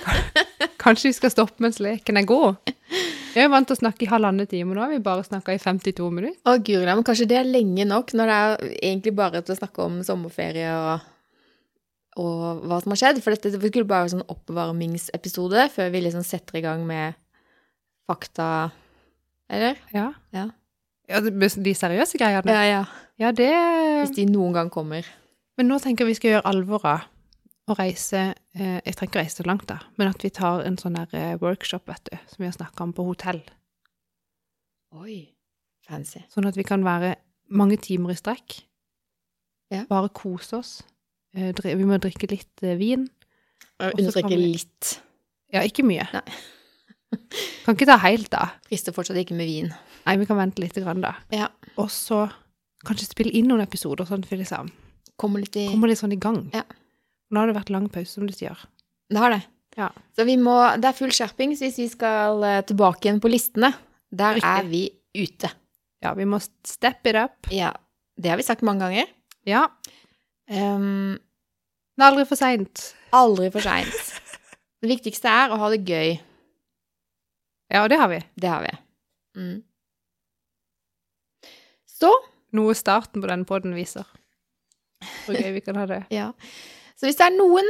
Kanskje vi skal stoppe mens leken er god? Vi er vant til å snakke i halvannen time, nå har vi bare snakka i 52 minutter. Å, guri men kanskje det er lenge nok, når det er egentlig bare til å snakke om sommerferie og, og hva som har skjedd. For dette skulle bare være sånn oppvarmingsepisode før vi liksom setter i gang med fakta Eller? Ja. Ja. ja de seriøse greiene? Ja, ja. Ja, det Hvis de noen gang kommer. Men nå tenker jeg vi skal gjøre alvor av å reise eh, Jeg trenger ikke reise så langt, da, men at vi tar en sånn der eh, workshop, vet du, som vi har snakka om på hotell. Oi. Fancy. Sånn at vi kan være mange timer i strekk. Ja. Bare kose oss. Eh, vi må drikke litt vin. så vi- litt. Ja, ikke mye. Nei. kan ikke ta helt, da. Frister fortsatt ikke med vin. Nei, vi kan vente litt, grann, da. Ja. Og så kanskje spille inn noen episoder, sånn at vi liksom Kommer litt i kommer litt sånn i gang. Ja. Nå har det vært lang pause, som du sier. Det har det. Ja. Så vi må Det er full skjerping, så hvis vi skal eh, tilbake igjen på listene. Der Riktig. er vi ute. Ja, vi må step it up. Ja. Det har vi sagt mange ganger. Ja. Um, Det er aldri for seint. aldri for seint. Det viktigste er å ha det gøy. Ja, og det har vi. Det har vi. Mm. Så Noe starten på denne podden viser. Hvor gøy vi kan ha det. Ja. Så hvis det er noen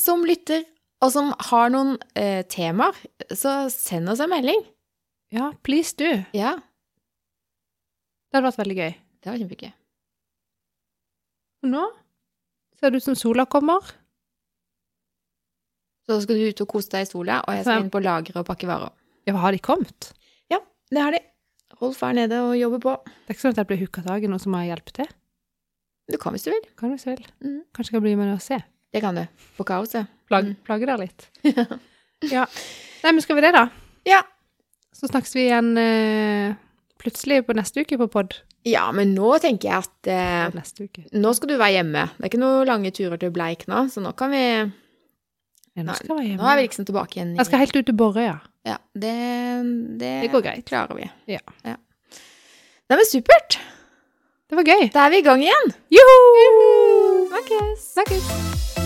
som lytter, og som har noen eh, temaer, så send oss en melding. Ja, please du. Ja, Det hadde vært veldig gøy. det var kjempegøy. Og nå ser det ut som sola kommer. Så skal du ut og kose deg i sola, og jeg skal inn på lageret og pakke varer. Ja, har de kommet? Ja, Det har de. Hold er nede og jobbe på. Det er ikke sånn at jeg blir hooka tak i noen som har hjelp til. Du kan hvis du vil. Kan du vil. Mm. Kanskje jeg kan bli med deg og se. Det kan du. På kaoset. Plag, Mm. Plage deg litt. ja. Nei, men skal vi det, da? Ja. Så snakkes vi igjen uh, plutselig på neste uke på pod. Ja, men nå tenker jeg at uh, Neste uke. nå skal du være hjemme. Det er ikke noen lange turer til Bleik nå, så nå kan vi Ja, nå skal jeg være hjemme. Nå er vi liksom tilbake igjen. i- Jeg skal helt ut til Borøya. Ja, det, det, Det går greit. klarer vi. Ja. Nei, men supert! Det var gøy. Da er vi i gang igjen. Joho! Snakkes! Snakkes.